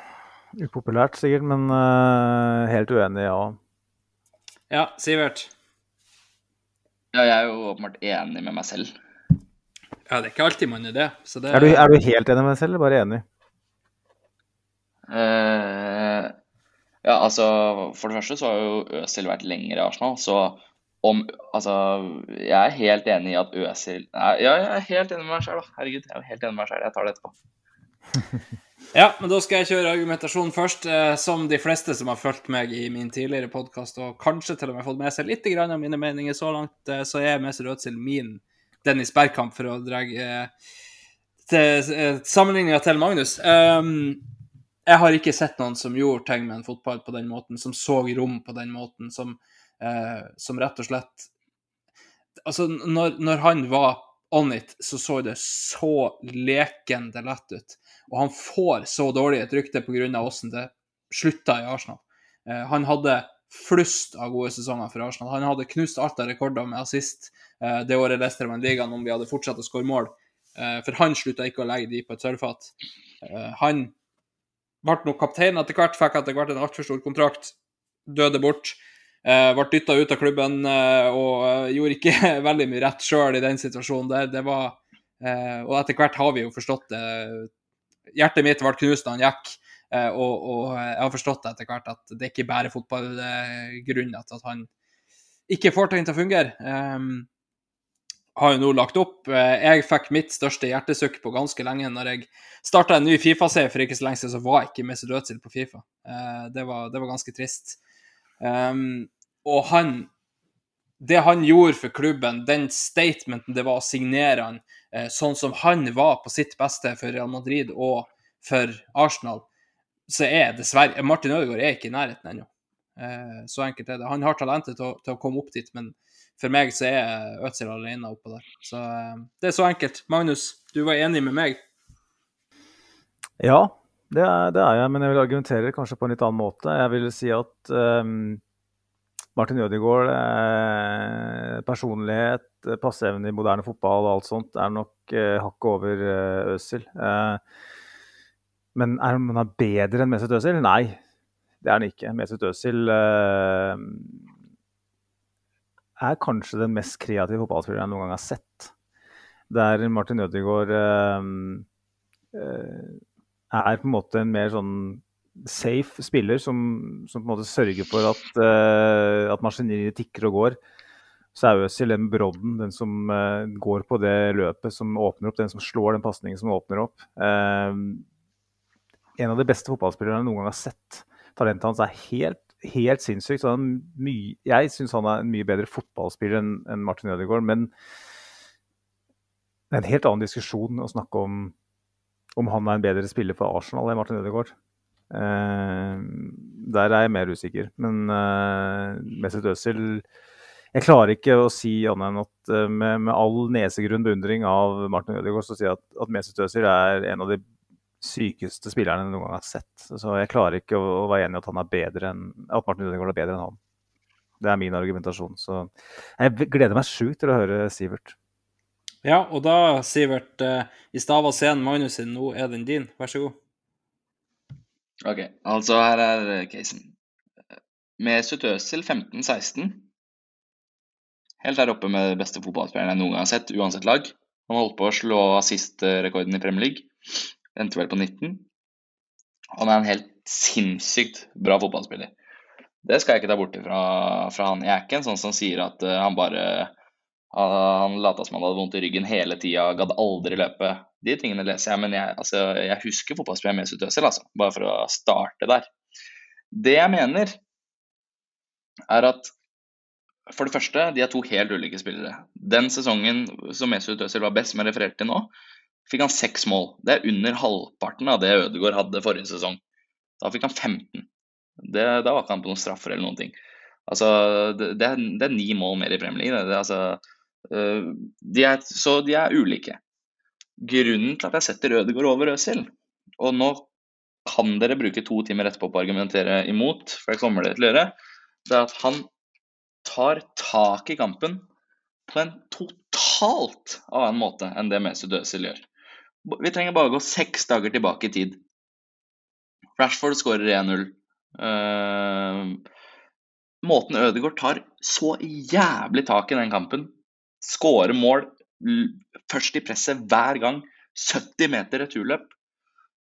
Upopulært sikkert, men uh, helt uenig, ja. Ja, Sivert? Ja, jeg er jo åpenbart enig med meg selv. Ja, det er ikke alltid man er det. det... Er, du, er, du, helt enig med deg selv, eller bare enig? Uh, ja, altså For det første så har jo Øzil vært lenger i Arsenal, så om Altså, jeg er helt enig i at Øzil Ja, jeg er helt enig med meg selv, da. Herregud, jeg er helt enig med meg selv. Jeg tar det etterpå. Ja, men da skal jeg kjøre argumentasjon først. Eh, som de fleste som har fulgt meg i min tidligere podkast, og kanskje til og med fått med seg litt av mine meninger så langt, eh, så er Mesut Özil min Dennis Bergkamp, for å dra eh, sammenligninga til Magnus. Um, jeg har ikke sett noen som gjorde ting med en fotball på den måten, som så rom på den måten, som, som rett og slett Altså, når, når han var on it, så så det så lekende lett ut. Og han får så dårlig et rykte pga. åssen det slutta i Arsenal. Eh, han hadde flust av gode sesonger for Arsenal. Han hadde knust alt av rekorder med assist eh, det året Leicester vant ligaen, om vi hadde fortsatt å skåre mål. Eh, for han slutta ikke å legge de på et sølvfat. Eh, han ble nok kaptein etter hvert, fikk etter hvert en altfor stor kontrakt, døde bort. Uh, ble dytta ut av klubben uh, og uh, gjorde ikke veldig mye rett sjøl i den situasjonen. der. det var, og etter hvert har vi jo forstått det hjertet mitt ble knust da han gikk. Og, og, jeg har forstått etter hvert at det ikke bare er fotballgrunner til at han ikke får ting til å fungere. Um, har jo nå lagt opp. Jeg fikk mitt største hjertesukk på ganske lenge. Når jeg starta en ny Fifa-serie for ikke så lenge siden, så var ikke Mesut Özil på Fifa. Det, var, det, var, ganske trist. Um, og han Det han gjorde for klubben, den statementen det var å signere han, Eh, sånn som han var på sitt beste for Real Madrid og for Arsenal, så er dessverre Martin Ødegaard er ikke i nærheten ennå. Eh, så enkelt er det. Han har talentet til å, til å, komme opp dit, men for meg så er Øtzil alene oppå der. Så eh, det er så enkelt. Magnus, du var enig med meg? Ja, det er, det er jeg, men jeg vil argumentere kanskje på en litt annen måte. Jeg vil si at um Martin Ødegaard, eh, personlighet, eh, passeevne i moderne fotball og alt sånt er nok eh, hakket over eh, Øsil. Eh, men er han bedre enn Mesut Øsil? Nei, det er han ikke. Mesut Øsil eh, er kanskje den mest kreative fotballspilleren jeg noen gang har sett. Der Martin Ødegaard eh, er på en måte en mer sånn safe spiller som, som, på en måte sørger for at, uh, at maskineriet tikker og går, så er Øzil den brodden, den som uh, går på det løpet som åpner opp, den som slår den pasningen som åpner opp. Uh, en av de beste fotballspillerne jeg noen gang har sett. Talentet hans er helt, helt sinnssykt. Jeg syns han er en mye bedre fotballspiller enn en Martin Ødegaard, men det er en helt annen diskusjon å snakke om om han er en bedre spiller for Arsenal enn Martin Ødegaard. Uh, der er jeg mer usikker. Men uh, Mesut Özil Jeg klarer ikke å si annet enn at uh, med, med, all nesegrunn beundring av Martin Ødegaard, så sier jeg at, at Mesut Özil er en av de sykeste spillerne jeg noen gang har sett. Så jeg klarer ikke å, å være enig i at han er bedre enn at Martin Ødegaard er bedre enn han. Det er min argumentasjon. Så jeg gleder meg sjukt til å høre Sivert. Ja, og da, Sivert, i stad var scenen Magnus sin, nå er den din. Vær så god. Ok, altså her er eh, casen. Mesut Özil 15-16. Helt der oppe med beste fotballspilleren jeg noen gang har sett, uansett lag. Han holdt på å slå assistrekorden i Premier League. Endte vel på 19. Han er en helt sinnssykt bra fotballspiller. Det skal jeg ikke ta bort fra, fra han. Jeg er ikke en sånn som sier at uh, han bare uh, Han lata som han hadde vondt i ryggen hele tida, gadd aldri løpe. De tingene leser jeg, men jeg, altså, jeg husker fotballspillet Mesut Özil, altså. Bare for å starte der. Det jeg mener, er at for det første, de er to helt ulike spillere. Den sesongen som Mesut Özil var best, som jeg refererte til nå, fikk han seks mål. Det er under halvparten av det Ødegaard hadde forrige sesong. Da fikk han 15. Det, da var ikke han på noen straffer eller noen ting. Altså, det, det, er, det er, ni mål mer i Premier League. Det, altså, de er, så de er ulike. Grunnen til at jeg setter Ødegaard over Øzil, og nå kan dere bruke to timer etterpå på å argumentere imot, for det kommer dere til å gjøre, det er at han tar tak i kampen på en totalt annen måte enn det Mesut Özil gjør. Vi trenger bare gå seks dager tilbake i tid. Rashford skårer 1-0. Uh, eh, måten Ødegaard tar så jævlig tak i den kampen, skårer mål først i presset hver gang, 70 meter returløp.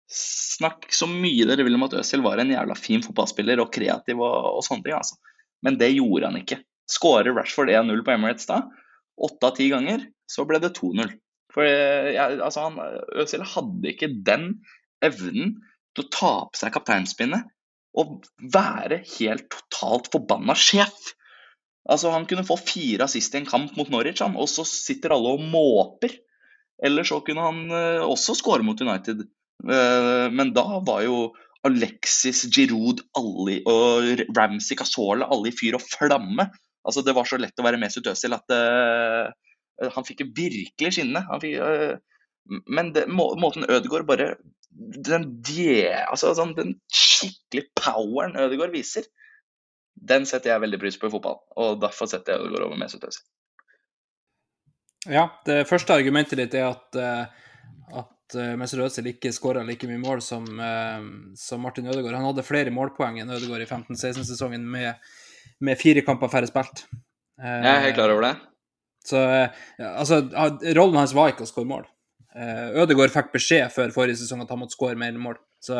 Snakk så mye dere vil om at Øzil var en jævla fin fotballspiller og kreativ og, og sånne ting, altså. Men det gjorde han ikke. Skårer Rashford 1-0 på Emirates da, åtte av ti ganger, så ble det 2-0. For jeg, altså han, Øzil hadde ikke den evnen til å ta på seg kapteinspinnet og være helt totalt forbanna sjef. Altså Han kunne få fire assist i en kamp mot Norwich, han, og så sitter alle og måper. Eller så kunne han uh, også skåre mot United. Uh, men da var jo Alexis, Giroud Ali og Ramsey Casola alle i fyr og flamme. Altså, det var så lett å være Mesut Özil at uh, han fikk virkelig skinne. Men det, må, måten Ødegaard bare den, die, altså, sånn, den skikkelig poweren Ødegaard viser, den setter jeg veldig pris på i fotball. Og derfor setter jeg Ødegaard over Mesut Özil. Ja, det første argumentet ditt er at, uh, at Mesut Özil ikke skåra like mye mål som, som, Martin Ødegaard. Han hadde flere målpoeng enn Ødegaard i 15-16-sesongen med med fire kamper færre spilt. Jeg er helt klar over det. Så altså, rollen hans var ikke å skåre mål. Eh, Ødegaard fikk beskjed før forrige sesong at han måtte skåre mer mål. Så,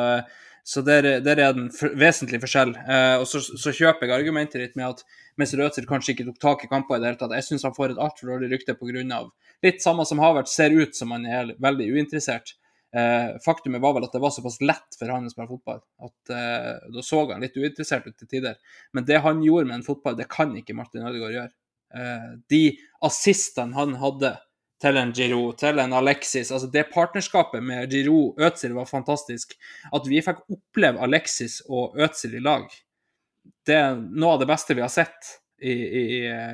så der, der, er det for, vesentlig forskjell. Eh, og så, så, kjøper jeg argumentet ditt med at mens Øzil kanskje ikke tok tak i kamper i det hele tatt. Jeg syns han får et altfor dårlig rykte pga. litt samme som Havert ser ut som han er veldig uinteressert. Eh, faktumet var vel at det var såpass lett for han å spille fotball at eh, da så han litt uinteressert ut til tider. Men det han gjorde med en fotball, det kan ikke Martin Ødegaard gjøre. Eh, de assistene han hadde til en Giroud, til en Alexis altså Det partnerskapet med Giroud Øtzil var fantastisk. At vi fikk oppleve Alexis og Øtzil i lag, det er noe av det beste vi har sett i, i,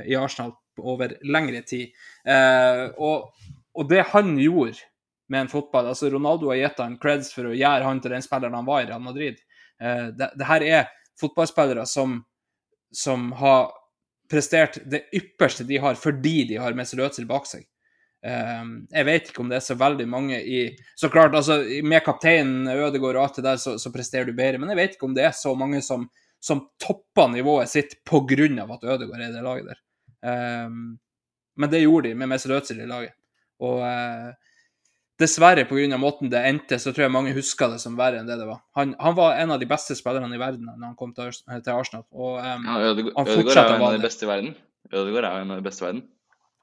i Arsenal over lengre tid. Eh, og, og det han gjorde med en fotball. Altså, Ronaldo har gitt han creds for å gjøre han til den spilleren han var i Real Madrid. Eh, det, det, her er fotballspillere som, som, har prestert det ypperste de har, fordi de har Mesut Özil bak seg. Eh, jeg vet ikke om det er så veldig mange i Så klart, altså, med kapteinen Ødegaard og alt det der, så, så, presterer du bedre, men jeg vet ikke om det er så mange som, som topper nivået sitt pga. at Ødegaard er i det laget der. Um, men det gjorde de med Mesut Özil i laget. Og uh, dessverre pga. måten det endte, så tror jeg mange husker det som verre enn det det var. Han, han var en av de beste spillerne i verden når han kom til, til Arsenal. Og, um, ja, en av de beste i verden. Ødegaard er jo en av de beste i verden.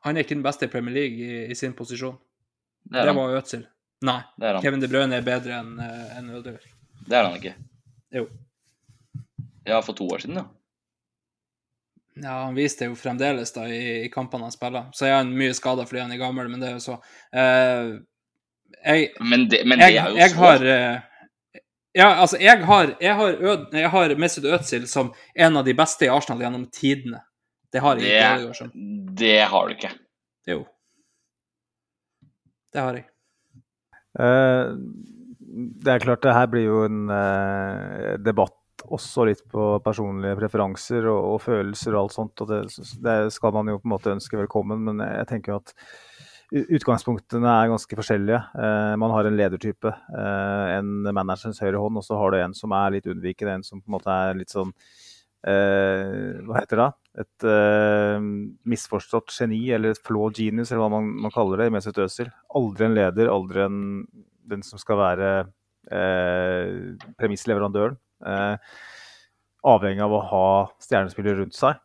Han er ikke den beste i Premier League i, i sin posisjon. Det, det var Øtzil. Nei. Kevin De Bruyne er bedre enn uh, en Ødegaard. Det er han ikke. Jo. Ja, for to år siden, ja. Ja, han viste det jo fremdeles da i, i kampene han spiller. Så er han mye skada fordi han er gammel, men det er jo så. Uh, jeg, men, det, men det, er jo jeg, så har, uh, Ja, altså, jeg har, jeg har, Ød, jeg har Mesut Özil som en av de beste i Arsenal gjennom tidene. Det har jeg ikke. det, ikke. Det har du ikke. Jo. Det har jeg. Uh, det er klart, det her blir jo en uh, debatt også litt på personlige preferanser og, og følelser og alt sånt. og det, det, skal man jo på en måte ønske velkommen, men jeg tenker jo at Utgangspunktene er ganske forskjellige. Eh, man har en ledertype, eh, en managerens høyre hånd, og så har du en som er litt unnvikende, en som på en måte er litt sånn eh, Hva heter det? Et uh, misforstått geni, eller et flaw genius, eller hva man, man kaller det, Mesut Özil. Aldri en leder, aldri en, den som skal være uh, premissleverandøren. Uh, avhengig av å ha stjernespillere rundt seg.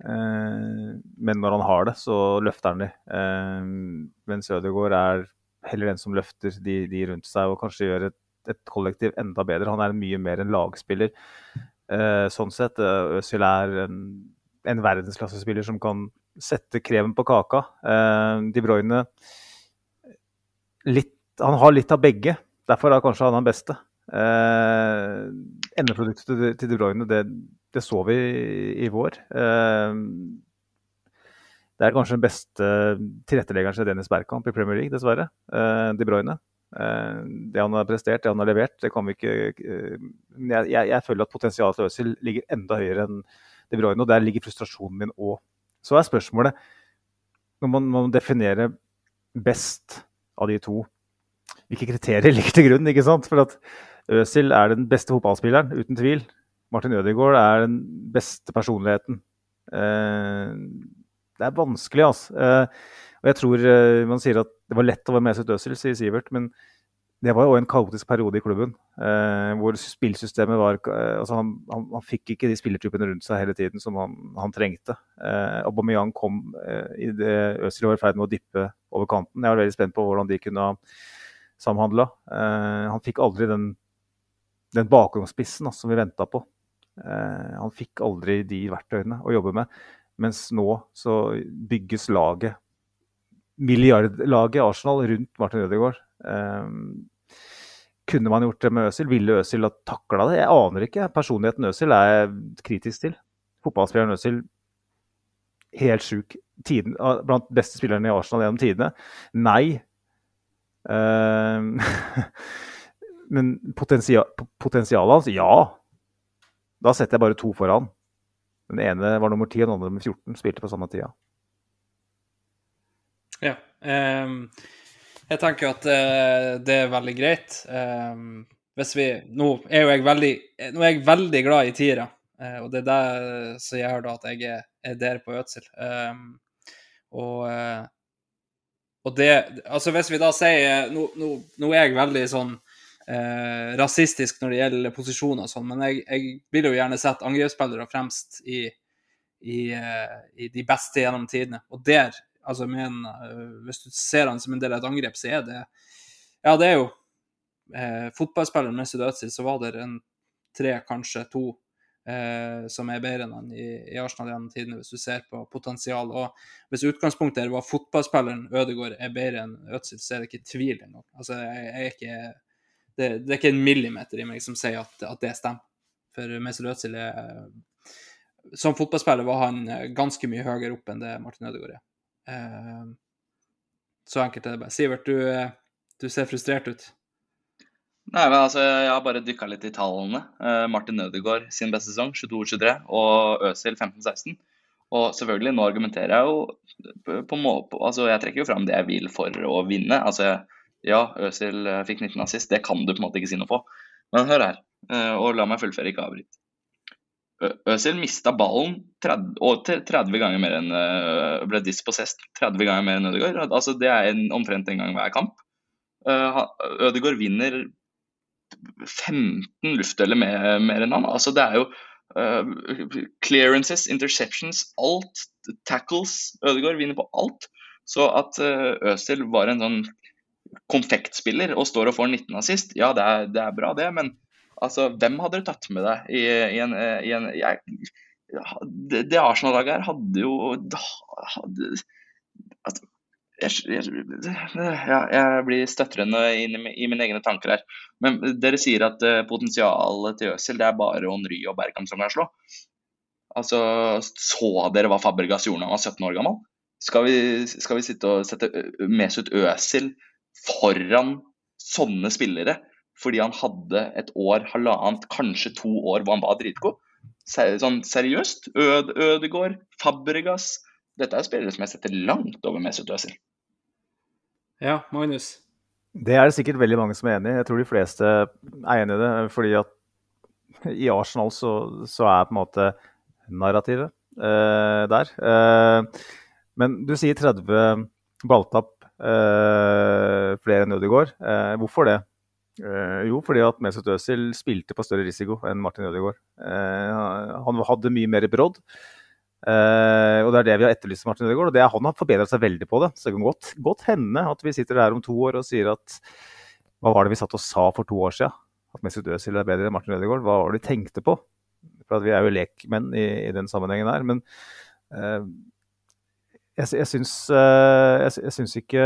men når han har det, så løfter han de. mens Ødegaard er heller den som løfter de, de rundt seg, og kanskje gjør et, et, kollektiv enda bedre. Han er mye mer en lagspiller. sånn sett. Øzil er en en verdensklassespiller som kan sette kreven på kaka. Eh, De Bruyne litt, Han har litt av begge. Derfor er kanskje han den beste. Eh, Endeproduktet til, De Bruyne, det, det, så vi i, vår. Eh, det er kanskje den beste tilretteleggeren til Dennis Bergkamp i Premier League, dessverre. De Bruyne. Det han har prestert, det han har levert, det kan vi ikke jeg, jeg, jeg føler at potensialet til Øzil ligger enda høyere enn de Bruyne, og der ligger frustrasjonen min òg. Så er spørsmålet, når man man definerer best av de to, hvilke kriterier ligger til grunn? ikke sant? For at Øzil er den beste fotballspilleren, uten tvil. Martin Ødegaard er den beste personligheten. Eh, det er vanskelig, altså. Eh, og jeg tror eh, Man sier at det var lett å være med Mesut Øzil, sier Sivert. men det var jo en kaotisk periode i klubben. Eh, hvor spillsystemet var eh, altså han, han, han, fikk ikke de spillertypene rundt seg hele tiden som han, han trengte. Eh, Aubameyang kom eh, i det Øzil var i ferd med å dippe over kanten. Jeg var veldig spent på hvordan de kunne ha samhandla. Eh, han fikk aldri den, den bakgrunnsspissen altså, som vi venta på. Eh, han fikk aldri de verktøyene å jobbe med. Mens nå så bygges laget, milliardlaget Arsenal, rundt Martin Ødegaard. Kunne man gjort det med Øzil? Ville Øzil ha takla det? Jeg aner ikke. Personligheten Øzil er jeg kritisk til. Fotballspilleren Øzil helt sjuk. Tiden, blant beste spillerne i Arsenal gjennom tidene. Nei. Uh, men potensia, potensialet hans, ja. Da setter jeg bare to foran. Den ene var nummer 10, og den andre nummer 14. Spilte på samme tida. Ja. Um jeg tenker at uh, det er veldig greit. Um, hvis vi, nå er jo jeg veldig, nå er jeg veldig glad i tiere, uh, og det er det som gjør da at jeg er, er der på Ødsel. Um, og, uh, og det Altså, hvis vi da sier Nå, nå, nå er jeg veldig sånn rasistisk når det gjelder posisjoner og sånn, men jeg, jeg, vil jo gjerne sette angrepsspillere fremst i, i, i de beste gjennom tidene. Og der altså, en, uh, Hvis du ser han som en del av et angrep, så er det Ja, det er jo eh, Fotballspilleren Mesut Özil, så var det en tre, kanskje to, eh, som er bedre enn han i, i, Arsenal gjennom tidene, hvis du ser på potensial. Og hvis utgangspunktet var fotballspilleren Ødegaard er bedre enn Özil, så er det ikke tvil engang. Altså, jeg, jeg er ikke det, det, er ikke en millimeter i meg som sier at, at det stemmer. For Mesut Özil er Som fotballspiller var han ganske mye høyere opp enn det Martin Ødegaard er. Eh, så enkelt er det bare. Sivert, du, eh, du ser frustrert ut. Nei, men altså, Jeg har bare dykka litt i tallene. Uh, Martin Ødegaard sin beste sesong, 22-23, og Øzil 15-16. Og selvfølgelig, nå argumenterer jeg jo på, på, på, altså Jeg trekker jo fram det jeg vil for å vinne. Altså, Ja, Øzil fikk 19 assist, det kan du på en måte ikke si noe på. Men hør her, uh, og la meg fullføre, ikke avbryt. Øzil mista ballen 30, 30, ganger mer enn ble dispossessed 30 ganger mer enn Ødegaard. Altså, det er en, omtrent en gang hver kamp. Ødegaard vinner 15 luftdeler mer, mer, enn han. Altså, det er jo uh, clearances, interceptions, alt. Tackles. Ødegaard vinner på alt. Så at uh, Øzil var en sånn konfektspiller og står og får 19 assist, ja, det er, det er bra, det. men Altså, hvem hadde du tatt med deg i, i en, i en jeg, Det, det Arsenal-laget her hadde jo hadde, altså, jeg, ja, jeg, blir støtrende i, mine egne tanker her. Men dere sier at uh, potensialet til Øzil det er bare Onry og Bergan som kan slå. Altså, Så dere hva Fabregas gjorde da han var 17 år gammel? Skal vi, skal vi sitte og sette Mesut Øzil foran sånne spillere fordi han hadde et år, halvannet, kanskje to år hvor han var dritgod. Sånn seriøst. Ød, Ødegård, Fabregas. Dette er spillere som jeg setter langt over Mesut Özil. Ja, Magnus? Det er det sikkert veldig mange som er enig i. Jeg tror de fleste er enig i det. fordi at i Arsenal så, så er på en måte narrativet eh, der. Eh, men du sier 30 balltapp eh, flere enn Ødegaard. Eh, hvorfor det? Eh, jo, fordi at Mesut Özil spilte på større risiko enn Martin Ødegaard. Eh, han hadde mye mer brodd. Uh, og det er det vi har etterlyst Martin Ødegaard, og det er, han har forbedret seg veldig på det. Så det kan godt, godt hende at vi sitter her om to år og sier at hva var det vi satt og sa for to år siden? At Mesut Özil er bedre enn Martin Ødegaard? Hva var det de tenkte på? For vi er jo lekmenn i, i den sammenhengen her. Men jeg, jeg, syns, jeg, jeg syns ikke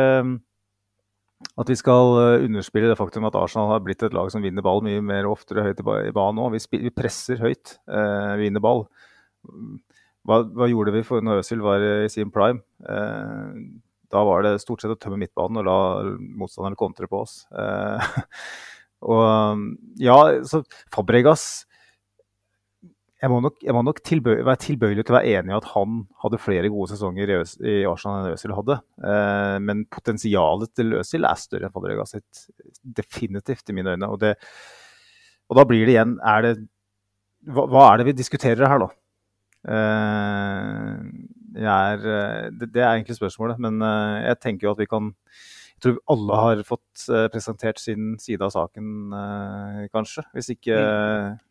at vi skal eh, underspille det faktum at Arsenal har blitt et lag som vinner ball mye mer oftere høyt i banen nå. Vi, vi, presser høyt, eh, vinner ball. Hva, hva, gjorde vi for når Øzil var i sin prime? Eh, da var det stort sett å tømme midtbanen og la motstanderne kontre på oss. Eh, og ja, så Fabregas jeg må nok, jeg må nok tilbøy, være tilbøyelig til å være enig i at han hadde flere gode sesonger i, Øs, i Arsenal enn Øzil hadde. Eh, men potensialet til Øzil er større enn Fabregas sitt. Definitivt, i mine øyne. Og, det, og, da blir det igjen er det, hva, hva, er det vi diskuterer her, da? Eh, er, eh, det, det, er egentlig spørsmålet. Men eh, jeg tenker jo at vi kan Jeg tror alle har fått eh, presentert sin side av saken, kanskje. Hvis ikke mm.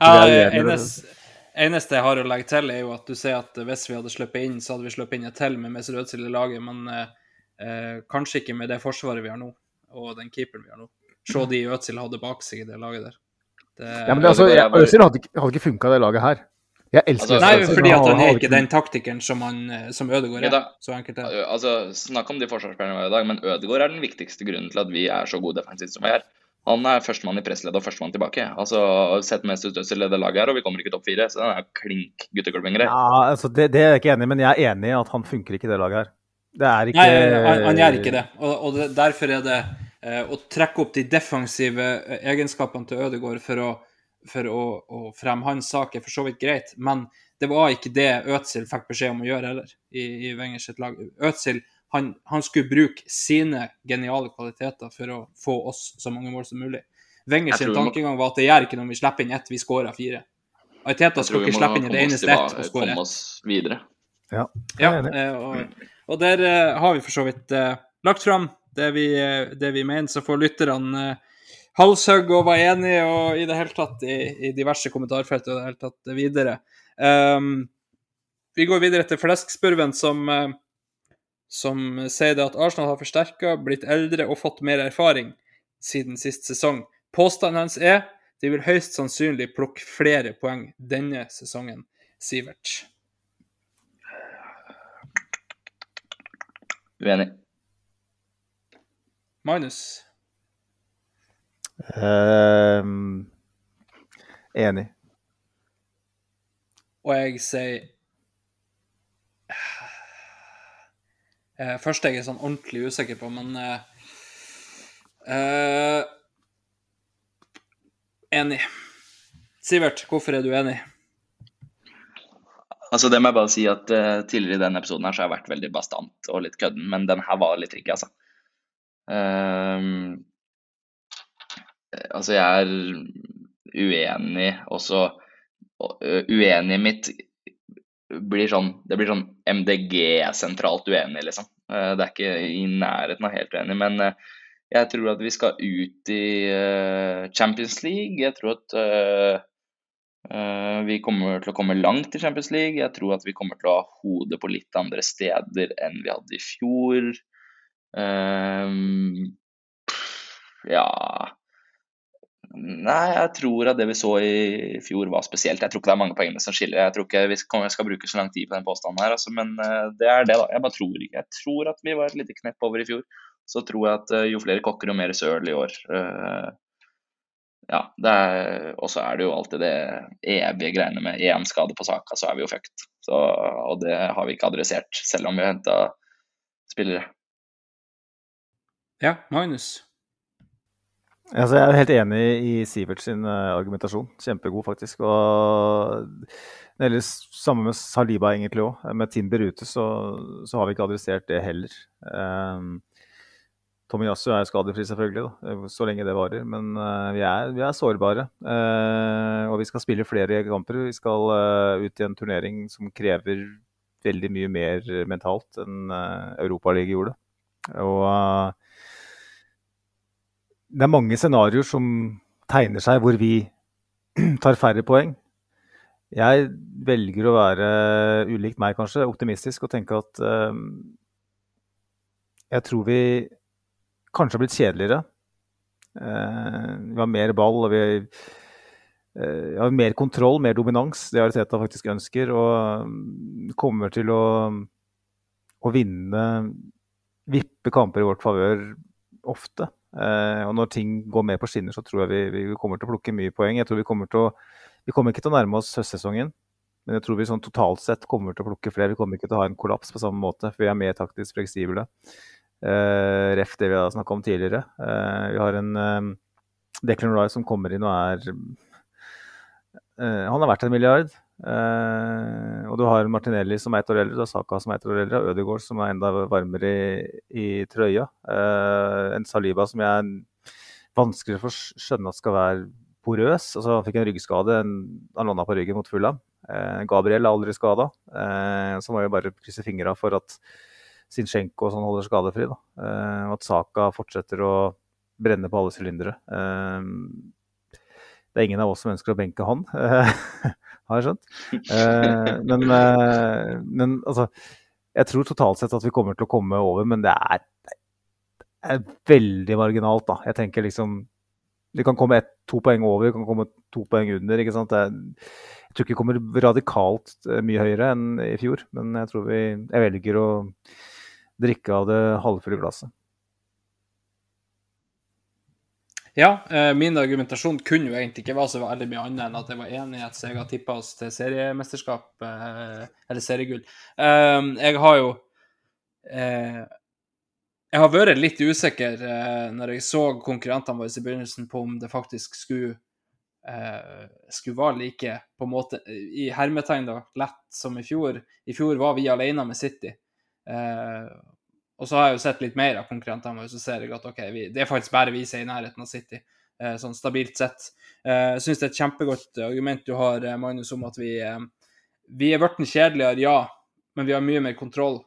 Ja, eneste, eneste jeg har å legge til, er jo at du sier at hvis vi hadde sluppet inn, så hadde vi sluppet inn et til med Mesut Özil i laget, men eh, kanskje ikke med det forsvaret vi har nå, og den keeperen vi har nå. Se de Özil hadde bak seg i det laget der. Det, ja, men det, altså, Özil hadde, hadde ikke funka i det laget her. Altså, Nei, fordi at han er ikke den taktikeren som, han, som Ødegaard er. så enkelt er det. Altså, Snakk om de forsvarsspillerne i dag, men Ødegaard er den viktigste grunnen til at vi er så gode defensivt som vi er. Han er førstemann i pressledd og førstemann tilbake. Altså, Sett mest ut til det laget her, og vi kommer ikke topp fire. Så den er klink gutteklubbinger. Ja, altså, det, det, er jeg ikke enig i, men jeg er enig i at han funker ikke i det laget her. Det er ikke Nei, han, han gjør ikke det. Og, og det, derfor er det eh, å trekke opp de defensive eh, egenskapene til Ødegaard for å, for å, å fremme hans sak, er for så vidt greit. Men det var ikke det Øtzil fikk beskjed om å gjøre heller, i, i sitt lag. Øtzil han, han, skulle bruke sine geniale kvaliteter for å få oss så mange mål som mulig. Wengers tankegang var at det gjør ikke noe om vi slipper inn ett, vi skårer fire. Ariteta skal ikke slippe inn det eneste ett og skåre ett. Ja, ja eh, og, og, der uh, har vi for så vidt uh, lagt fram det vi, uh, det vi mener, så får lytterne uh, halshugge og være enige og i det hele tatt i, i diverse kommentarfelt og i det hele tatt videre. Um, vi går videre til fleskspurven som som sier det at Arsenal har forsterka, blitt eldre og fått mer erfaring siden sist sesong. Påstanden hans er de vil høyst sannsynlig plukke flere poeng denne sesongen. Sivert? Uenig. Magnus? Um, enig. Og jeg sier eh, første jeg er sånn ordentlig usikker på, men eh, eh, Enig. Sivert, hvorfor er du enig? Altså det må jeg bare si at uh, Tidligere i denne episoden her så har jeg vært veldig bastant og litt kødden, men den her var litt tricky, altså. Uh, altså jeg er uenig også uh, Uenig mitt blir sånn, det blir sånn MDG-sentralt uenig, liksom. Eh, det er ikke i nærheten av helt enig, men eh, jeg tror at vi skal ut i eh, Champions League. Jeg tror at vi kommer til å komme langt i Champions League. Jeg tror at vi kommer til å ha hodet på litt andre steder enn vi hadde i fjor. ja Nei, jeg tror at det vi så i fjor var spesielt. Jeg tror ikke det er mange poengene som skiller. Jeg tror ikke vi skal bruke så lang tid på den påstanden her, altså, men eh, det er det, da. Jeg bare tror ikke. Jeg tror at vi var et lite knepp over i fjor. Så tror jeg at eh, jo flere kokker, jo mer søl i år. Eh, ja, og så er det jo alltid det evige greiene med EM-skade på saka, så er vi jo fucked. Så, og det har vi ikke adressert, selv om vi har henta spillere. Ja, Magnus? Altså, jeg er helt enig i Siverts uh, argumentasjon. Kjempegod, faktisk. Og det samme med Saliba egentlig òg. Med Timber ute så, så, har vi ikke adressert det heller. Um, Tomiyasu er skadefri, selvfølgelig, da, så lenge det varer. Men uh, vi, er, vi, er, sårbare. Uh, og vi skal spille flere kamper. Vi skal uh, ut i en turnering som krever veldig mye mer mentalt enn uh, Europaligaen gjorde. Og det er mange scenarioer som tegner seg hvor vi tar færre poeng. Jeg velger å være, ulikt meg kanskje, optimistisk og tenke at jeg tror vi kanskje har blitt kjedeligere. Eh, vi har mer ball og vi eh, har mer kontroll, mer dominans. Det Ariteta faktisk ønsker. Og mm, kommer til å, å vinne, vippe kamper i vårt favør ofte. Eh, og når ting går mer på skinner, så tror jeg vi, vi, kommer til å plukke mye poeng. Jeg tror Vi kommer til å, vi kommer ikke til å nærme oss høstsesongen, men jeg tror vi sånn totalt sett kommer til å plukke flere. Vi kommer ikke til å ha en kollaps på samme måte, for vi er mer taktisk fleksible. Uh, ref det vi har snakka om tidligere. Uh, vi har en Declan Rye som kommer inn og er uh, Han har vært en milliard. Og du har Martinelli som er ett år eldre, du har Saka som er ett år eldre, og Ødegaard som er enda varmere i, i trøya. en Saliba som jeg vanskeligere for å skjønne at skal være porøs. Altså, han fikk en ryggskade, han landa på ryggen mot Fulham. Gabriel er aldri skada, så må vi bare krysse fingra for at Sinchenko sånn holder skadefri. Da. Uh, og at Saka fortsetter å brenne på alle sylindere. Uh, det er ingen av oss som ønsker å benke han, har jeg skjønt. Uh, men, men, altså Jeg tror totalt sett at vi kommer til å komme over, men det er, det er veldig marginalt, da. Jeg tenker liksom Vi kan komme ett, to poeng over, vi kan komme to poeng under. ikke sant? Det, jeg tror ikke vi kommer radikalt mye høyere enn i fjor, men jeg tror vi Jeg velger å drikke av det halvfulle glasset. Ja, eh, min argumentasjon kunne jo egentlig ikke være så veldig mye annet enn at jeg var enig i at Sega tippa oss til seriemesterskap, eh, eller seriegull. Eh, jeg har jo Jeg har vært litt usikker når jeg så konkurrentene våre i begynnelsen på om det faktisk skulle skulle være like på en måte, i hermetegn da, lett som i fjor. I fjor var vi alene med City. Eh, og så har jeg jo sett litt mer av konkurrentene våre, så ser jeg at ok, vi, det er faktisk bare vi som er i nærheten av City, eh, sånn stabilt sett. Eh, jeg syns det er et kjempegodt argument du har, Magnus, om at vi, vi er blitt kjedeligere, ja, men vi har mye mer kontroll.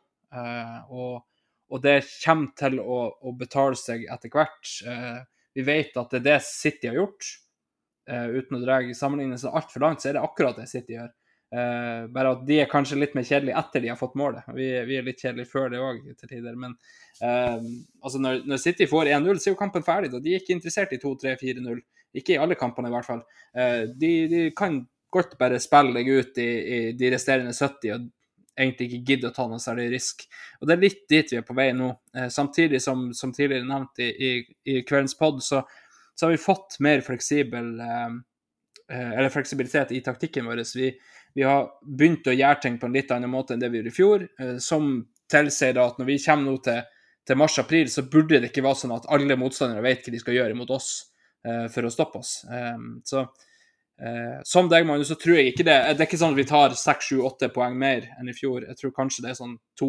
og, og det kommer til å, å, betale seg etter hvert. vi vet at det er det City har gjort. uten å dra sammenlignelsen altfor langt, så er det akkurat det City gjør. Uh, bare at de er kanskje litt mer kjedelige etter de har fått målet. Vi, vi er litt kjedelige før det òg, til tider. Men uh, altså når, når, City får 1-0, så er jo kampen ferdig. Da. De er ikke interessert i 2-3-4-0. Ikke i alle kampene, i hvert fall. Uh, de, de, kan godt bare spille deg ut i, i, de resterende 70 og egentlig ikke gidde å ta noe særlig risk. Og Det er litt dit vi er på vei nå. samtidig som, som tidligere nevnt i, i, i kveldens pod, så, så, har vi fått mer fleksibel eller fleksibilitet i taktikken vår. Vi, vi har begynt å gjøre ting på en litt annen måte enn det vi gjorde i fjor, eh, som tilsier at når vi kommer nå til, til mars-april, så burde det ikke være sånn at alle motstandere vet hva de skal gjøre mot oss uh, for å stoppe oss. Um, så som deg, Magnus, så tror jeg ikke det. Det er ikke sånn at vi tar seks, sju, åtte poeng mer enn i fjor. Jeg tror kanskje det er sånn to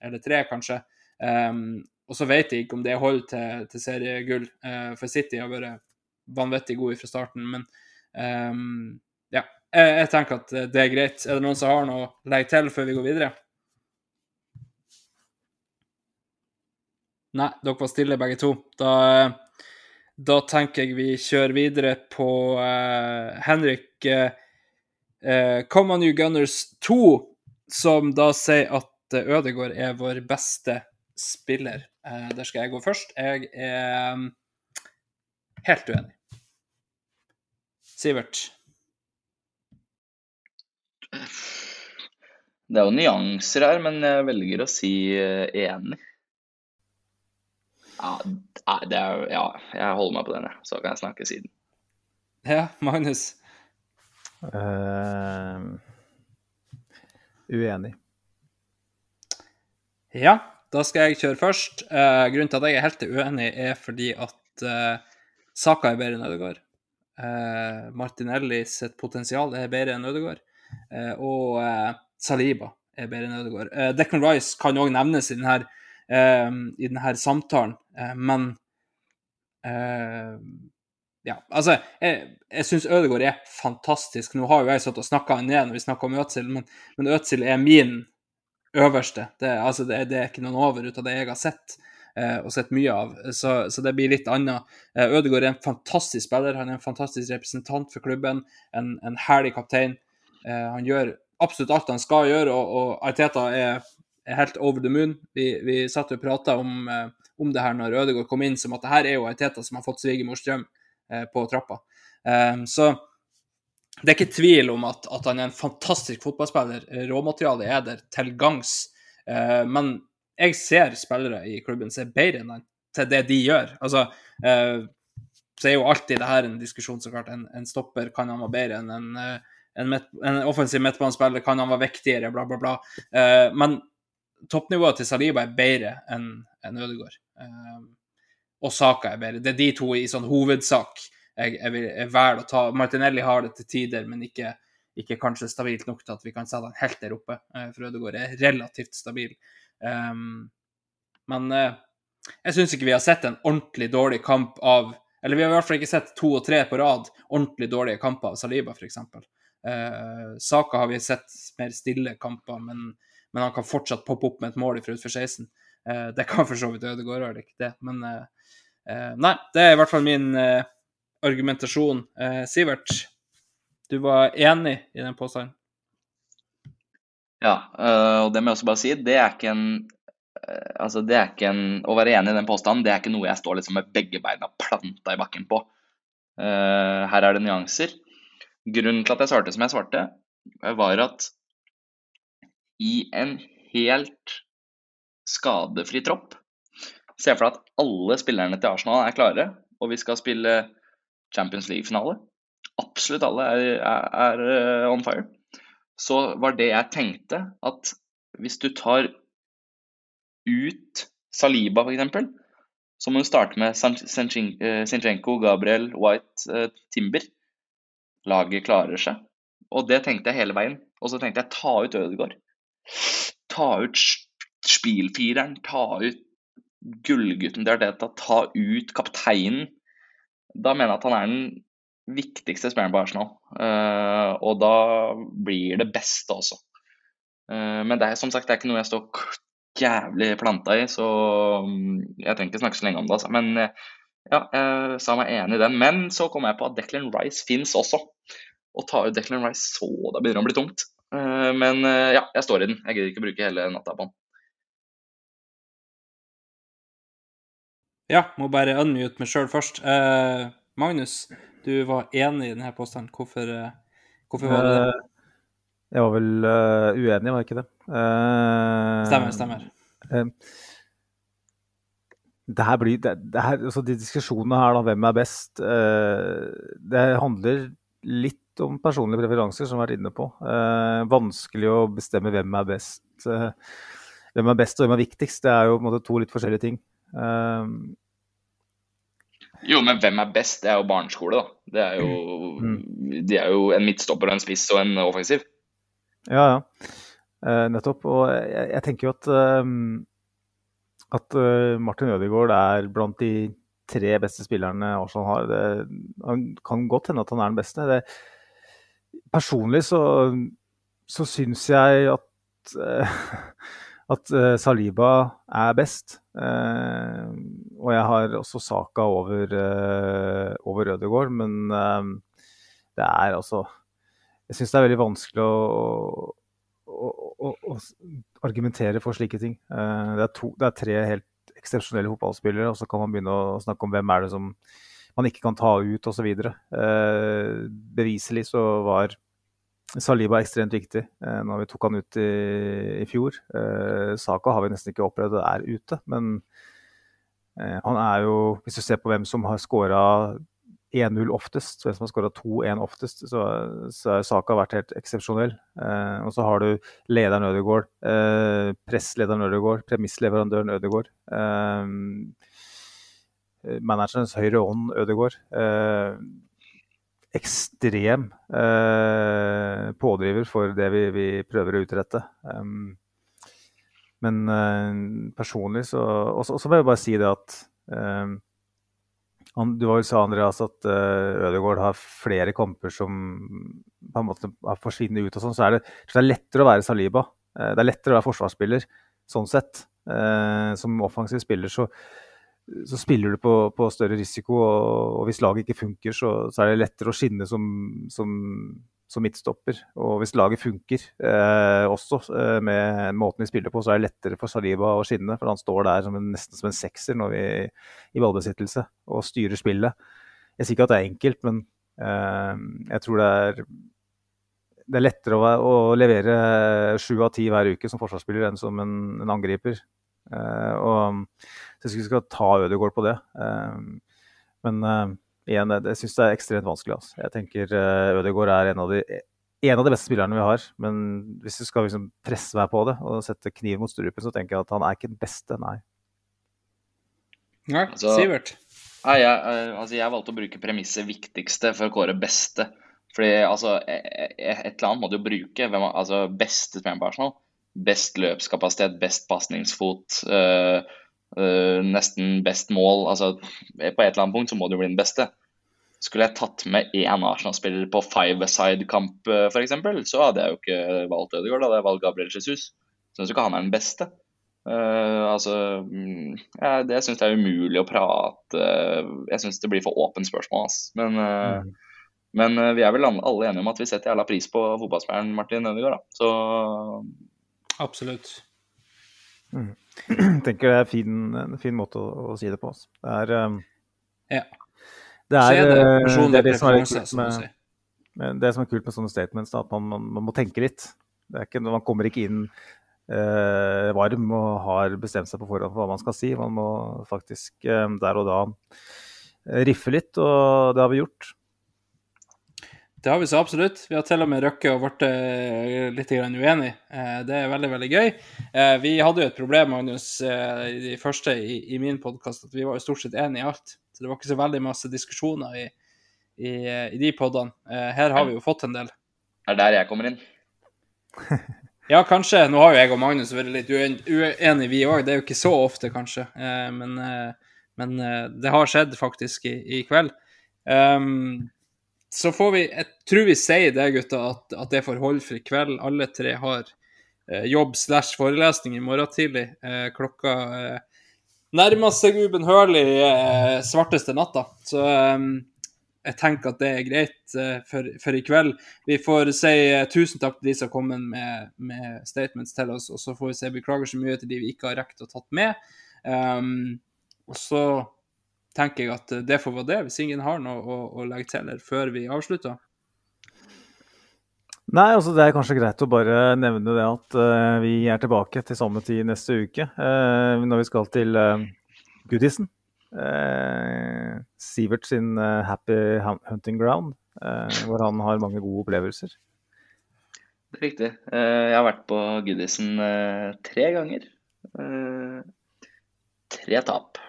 eller tre, kanskje. Og så vet jeg ikke om det holder til, til seriegull, for City har vært vanvittig gode fra starten. Men ja, jeg, jeg, tenker at det er greit. Er det noen som har noe å legge til før vi går videre? Nei, dere var stille begge to. Da, da tenker jeg vi kjører videre på uh, Henrik uh, Come On You Gunners 2, som da sier at Ødegård er vår beste spiller. Uh, der skal jeg gå først. Jeg er um, helt uenig. Sivert? Det er jo nyanser her, men jeg velger å si eh, enig. Ja, det er, ja jeg holder meg på den, Så kan jeg snakke siden. Ja, Magnus? Uh, uenig. Ja, da skal jeg kjøre først. Uh, grunnen til at jeg er helt uenig, er fordi at uh, Saka er bedre enn Ødegaard. Uh, Martinelli sitt potensial er bedre enn Ødegaard. Eh, og eh, Saliba er bedre enn Ødegaard. Eh, Declan Rice kan òg nevnes i denne, i denne samtalen. Men ja, altså, jeg, jeg syns Ødegaard er fantastisk. Nå har jo jeg satt og snakka han ned når vi snakker om Øtzil, men, men Øtzil er min øverste. Det, altså, det, det, er ikke noen over ut av det jeg har sett og sett mye av. Så, så, det blir litt annet. Eh, Ødegaard er en fantastisk spiller. Han er en fantastisk representant for klubben. En, en herlig kaptein. Eh, han gjør absolutt alt han skal gjøre, og, og Arteta er, er, helt over the moon. Vi, vi satt og prata om, eh, om, det her når Ødegaard kom inn, som at det her er jo Arteta som har fått svigermors drøm. Eh, på trappa. Så det er ikke tvil om at, at han er en fantastisk fotballspiller. Råmaterialet er der til gangs. Men jeg ser spillere i klubben som er bedre enn han til det de gjør. Altså, så er jo alltid det her en diskusjon, så klart. En, en stopper kan han være bedre enn en, en, midt, en offensiv midtbanespiller, kan han være vektigere, bla, bla, bla. men toppnivået til Saliba er bedre enn en Ødegaard og Saka er bedre. Det er de to i sånn hovedsak jeg, jeg, vil, jeg å ta. Martinelli har det til tider, men ikke, ikke, kanskje stabilt nok til at vi kan sette han helt der oppe. Uh, for Ødegaard er relativt stabil. Um, men uh, jeg syns ikke vi har sett en ordentlig dårlig kamp av Eller vi har i hvert fall ikke sett to og tre på rad ordentlig dårlige kamper av Saliba, f.eks. Uh, Saka har vi sett mer stille kamper, men, men han kan fortsatt poppe opp med et mål fra utfor 16. Uh, det kan for så vidt Ødegaard, gjøre, ikke det. Men uh, nei, det er i hvert fall min argumentasjon. Sivert, du var enig i den påstanden? Ja, og det må jeg også bare si, det er ikke en altså det er ikke en, Å være enig i den påstanden det er ikke noe jeg står liksom med begge beina planta i bakken på. her er det nyanser. Grunnen til at jeg svarte som jeg svarte, var at i en helt skadefri tropp Se for deg at alle spillerne til Arsenal er klare, og vi skal spille Champions League-finale. Absolutt alle er, er, er, eh, on fire. Så var det jeg tenkte, at hvis du tar ut Saliba f.eks., så må du starte med Sinchenko, Gabriel, White, eh, Timber. Laget klarer seg. Og det tenkte jeg hele veien. Og så tenkte jeg ta ut Ødegaard. Ta ut spilfireren, ta ut gullgutten til Arteta ta ut kapteinen, da mener jeg at han er den viktigste spilleren på Arsenal. Uh, og da blir det beste også. Uh, men det er som sagt det er ikke noe jeg står jævlig planta i, så um, jeg trenger ikke snakke så lenge om det. Altså. Men uh, ja, jeg sa meg enig i den. Men så kom jeg på at Declan Rice fins også. Å ta ut Declan Rice så da begynner det å bli tungt. men ja, jeg står i den. Jeg gidder ikke å bruke hele natta på den. Ja, må bare unmute meg sjøl først. Uh, Magnus, du var enig i denne påstanden. Hvorfor, hvorfor var du det? Eh, jeg var vel uh, uenig, var jeg ikke det? stemmer, stemmer. Det her blir, det, det her, altså De diskusjonene her, da, hvem er best, det handler litt om personlige preferanser, som vi har vært inne på. vanskelig å bestemme hvem er best. hvem er best og hvem er viktigst. Det er jo på en måte to litt forskjellige ting. Um, jo, men hvem er best? Det er jo barneskole, da. Det er jo, mm. De er jo en midtstopper og en spiss og en offensiv. Ja, ja. Uh, nettopp. Og jeg, jeg, tenker jo at, uh, at uh, Martin Ødegaard er blant de tre beste spillerne Arsenal har. Det, han kan godt hende at han er den beste. Det, personlig så, så syns jeg at at uh, Saliba er best. Og jeg har også saka over, over Ødegaard, men det er altså Jeg syns det er veldig vanskelig å, å, å, argumentere for slike ting. Det er, to, det, er tre helt eksepsjonelle fotballspillere, og så kan man begynne å snakke om hvem er det som man ikke kan ta ut osv. Uh, beviselig så var Saliba ekstremt viktig eh, når vi tok han ut i, i fjor. Eh, Saka har vi nesten ikke opplevd er ute, men eh, han er jo Hvis du ser på hvem som har skåra 1-0 oftest, hvem som har skåra 2-1 oftest, så, så Saka vært helt eksepsjonell. Eh, og så har du lederen Ødegaard, eh, presslederen Ødegaard, premissleverandøren Ødegaard. Eh, managerens høyre ånd Ødegaard. Eh, ekstrem eh, pådriver for det vi, vi, prøver å utrette. Um, men personlig så Og så vil jeg bare si det at Eh, han, du var vel sa Andreas at uh, Ødegaard har flere kamper som på en måte har forsvunnet ut. og sånn, så, så det er lettere å være Saliba. Uh, det er lettere å være forsvarsspiller sånn sett. Uh, som offensiv spiller så, så spiller du på, på større risiko, og, og, hvis laget ikke funker, så, så, er det lettere å skinne som, som, som midtstopper. Og hvis laget funker også med måten vi spiller på, så er det lettere for Saliba å skinne. For han står der som en, nesten som en sekser når vi, i ballbesittelse og styrer spillet. Jeg sier ikke at det er enkelt, men jeg tror det er det er lettere å, å levere sju av ti hver uke som forsvarsspiller enn som en, en angriper. Uh, og Så jeg syns vi skal ta Ødegaard på det. Uh, men uh, igjen, jeg, jeg syns det er ekstremt vanskelig. Altså. Jeg tenker uh, Ødegaard er en av, de, en av de beste spillerne vi har. Men hvis du skal liksom presse meg på det og sette kniv mot strupen, så tenker jeg at han er ikke den beste, nei. Nei, altså, Sivert? Nei, jeg, altså, jeg valgte å bruke premisset viktigste for å kåre beste. Fordi altså, e, e, et eller annet må du jo bruke. Hvem, altså, beste spilleren på Arsenal. Best løpskapasitet, best pasningsfot, øh, øh, nesten best mål. Altså, på et eller annet punkt så må du bli den beste. Skulle jeg tatt med én Arsenal-spiller på five-a-side-kamp f.eks., så hadde jeg jo ikke valgt Ødegaard, da hadde jeg valgt Gabriel Jesus. Syns ikke han er den beste. Uh, altså, ja, det syns jeg er umulig å prate Jeg syns det blir for åpent spørsmål. altså. Men uh, mm. Men uh, vi er vel alle enige om at vi setter jævla pris på fotballspilleren Martin Ødegaard, da. Så Absolutt. Mm. Jeg tenker det er fin, en fin måte å, å, si det på. Altså. Det er um, Ja. Det er, det, det, det, det, som er kult med, med, det som er kult med sånne statements, da, at man, man, man, må tenke litt. Ikke, man kommer ikke inn eh, varm og har bestemt seg på forhånd for hva man skal si. Man må faktisk eh, der og da riffe litt, og det har vi gjort. Det har vi så absolutt. Vi har til og med røkket og blitt eh, litt uenige. Eh, det er veldig veldig gøy. Eh, vi hadde jo et problem Magnus, i de første i, i min podkast, at vi var jo stort sett enige i alt. Så det var ikke så veldig masse diskusjoner i, i, i de podene. Her har vi jo fått en del. Det er der jeg kommer inn. ja, kanskje. Nå har jo jeg og Magnus vært litt uenige, vi òg. Det er jo ikke så ofte, kanskje. Men, men det har skjedd faktisk i, i kveld. Um, så får vi Jeg tror vi sier det, gutta, at, at det får holde for i kveld. Alle tre har eh, jobb slash forelesning i morgen tidlig. Eh, klokka eh, nærmer seg ubønnhørlig eh, svarteste natta. Så eh, jeg tenker at det er greit eh, for, for, i kveld. Vi får si eh, tusen takk til de som har kommet med, med, statements til oss, og så får vi si beklager så mye til de vi ikke har rekt å tatt med. Um, og så tenker jeg at det får være det, hvis ingen har noe å, å legge til her før vi avslutter. Nei, altså det er kanskje greit å bare nevne det at uh, vi er tilbake til samme tid neste uke. Uh, når vi skal til uh, Goodison. Uh, Sivert sin Happy Hunting Ground, hvor han har mange gode opplevelser. Det er riktig. jeg har vært på Goodison tre ganger. tre tap.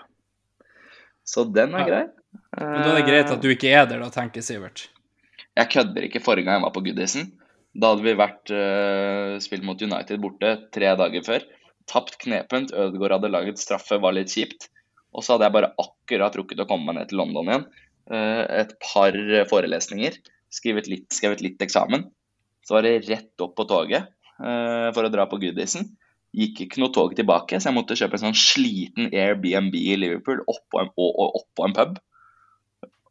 Så den er grei. Men Da er det greit at du ikke er der, da, tenker Sivert. Jeg kødder ikke forrige gang jeg var på Goodison. Da hadde vi vært uh, spilt mot United borte tre dager før. Tapt knepent. Ødegaard hadde laget straffe, var litt kjipt. Og så hadde jeg bare akkurat rukket å komme meg ned til London igjen. Uh, et par forelesninger. Skrevet litt, skrevet litt eksamen. Så var det rett opp på toget uh, for å dra på Goodison gikk ikke noe tog tilbake, så jeg måtte kjøpe en sånn sliten Airbnb i Liverpool oppå en, og, en pub.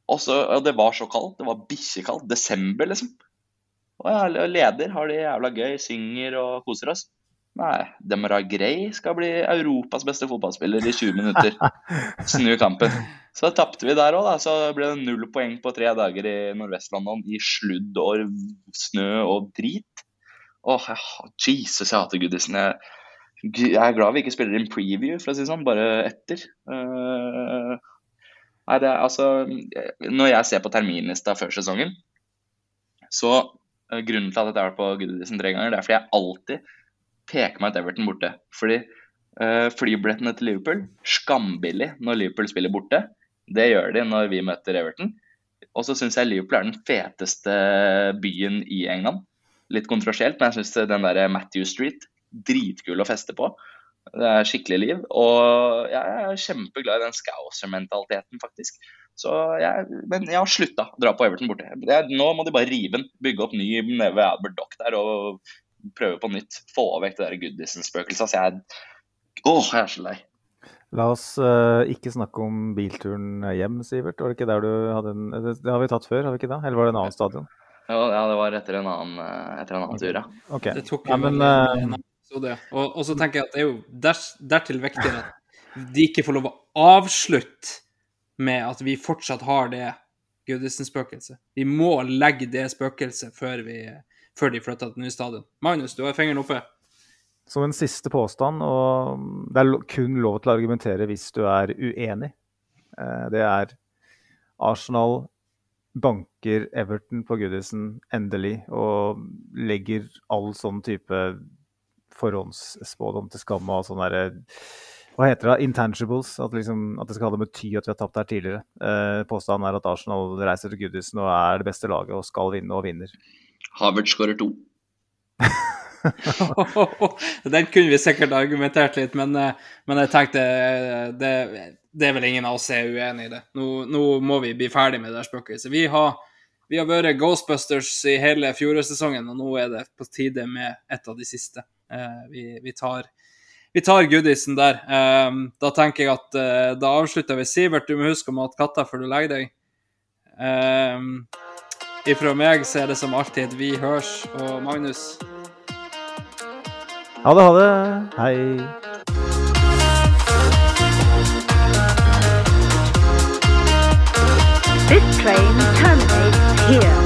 Og, så, ja, det var så kaldt. Det var bikkjekaldt. Desember, liksom. Og jeg leder, har det jævla gøy, synger og koser oss. Nei, Demara Grey skal bli Europas beste fotballspiller i 20 minutter. Snu kampen. Så tapte vi der òg, da. Så ble det null poeng på tre dager i Nordvest-London i sludd og snø og drit. Åh, Jesus, jeg hater Goodison. Jeg, jeg er glad vi ikke spiller en preview, for å si det sånn, bare etter. Uh, nei, det er altså Når jeg ser på terminlista før sesongen, så uh, Grunnen til at jeg har vært på Goodison tre ganger, det er fordi jeg alltid peker meg ut Everton borte. Fordi uh, flybillettene til Liverpool skambillig når Liverpool spiller borte. Det gjør de når vi møter Everton. Og så syns jeg Liverpool er den feteste byen i England. Litt kontroversielt, men jeg syns den der Matthew Street dritkul å feste på. Det er skikkelig liv. Og jeg er kjempeglad i den Scouser-mentaliteten, faktisk. Så jeg, men jeg har slutta å dra på Everton borte. Jeg, nå må de bare rive den. Bygge opp ny nede ved Albert Dock der og prøve på nytt. Få vekk det der Goodison-spøkelset. Altså, jeg, åh, jeg er så lei. La oss uh, ikke snakke om bilturen hjem, Sivert. Var det ikke der du hadde en Det, har vi tatt før, har vi ikke det? Eller var det en annen stadion? Ja, ja det var etter en annen, etter en annen tur, ja. Ok. Det tok Ja, men, vel eh, det. Og, og så tenker jeg at det er jo der, dertil viktig at de ikke får lov å avslutte med at vi fortsatt har det Goodison-spøkelset. Vi må legge det spøkelset før, før de flytter til nye stadion. Magnus, du har fingeren oppe. Som en siste påstand, og det er kun lov til å argumentere hvis du er uenig. Eh, Det er Arsenal banker Everton på Goodison endelig og legger all sånn type forhåndsspådom til skam og sånn derre Hva heter det? Intangibles. At, liksom, at det skal ha det bety at vi har tapt her tidligere. Eh, Påstanden er at Arsenal reiser til Goodison og er det beste laget og skal vinne og vinner. Havert skårer to. Den kunne vi sikkert argumentert litt, men, eh, men jeg tenkte eh, det, det er vel ingen av oss som er uenig i det. Nå, nå må vi bli ferdig med det der spøkelset. Vi har, vi har vært Ghostbusters i hele fjorårssesongen, og nå er det på tide med et av de siste. Eh, vi, vi tar vi tar goodisen der. Eh, da tenker jeg at eh, da avslutter vi. Sivert, du må huske å mate katta før du legger deg. Eh, ifra meg så er det som alltid vi hørs, og Magnus Ha det, ha det. Hei. This train terminates here.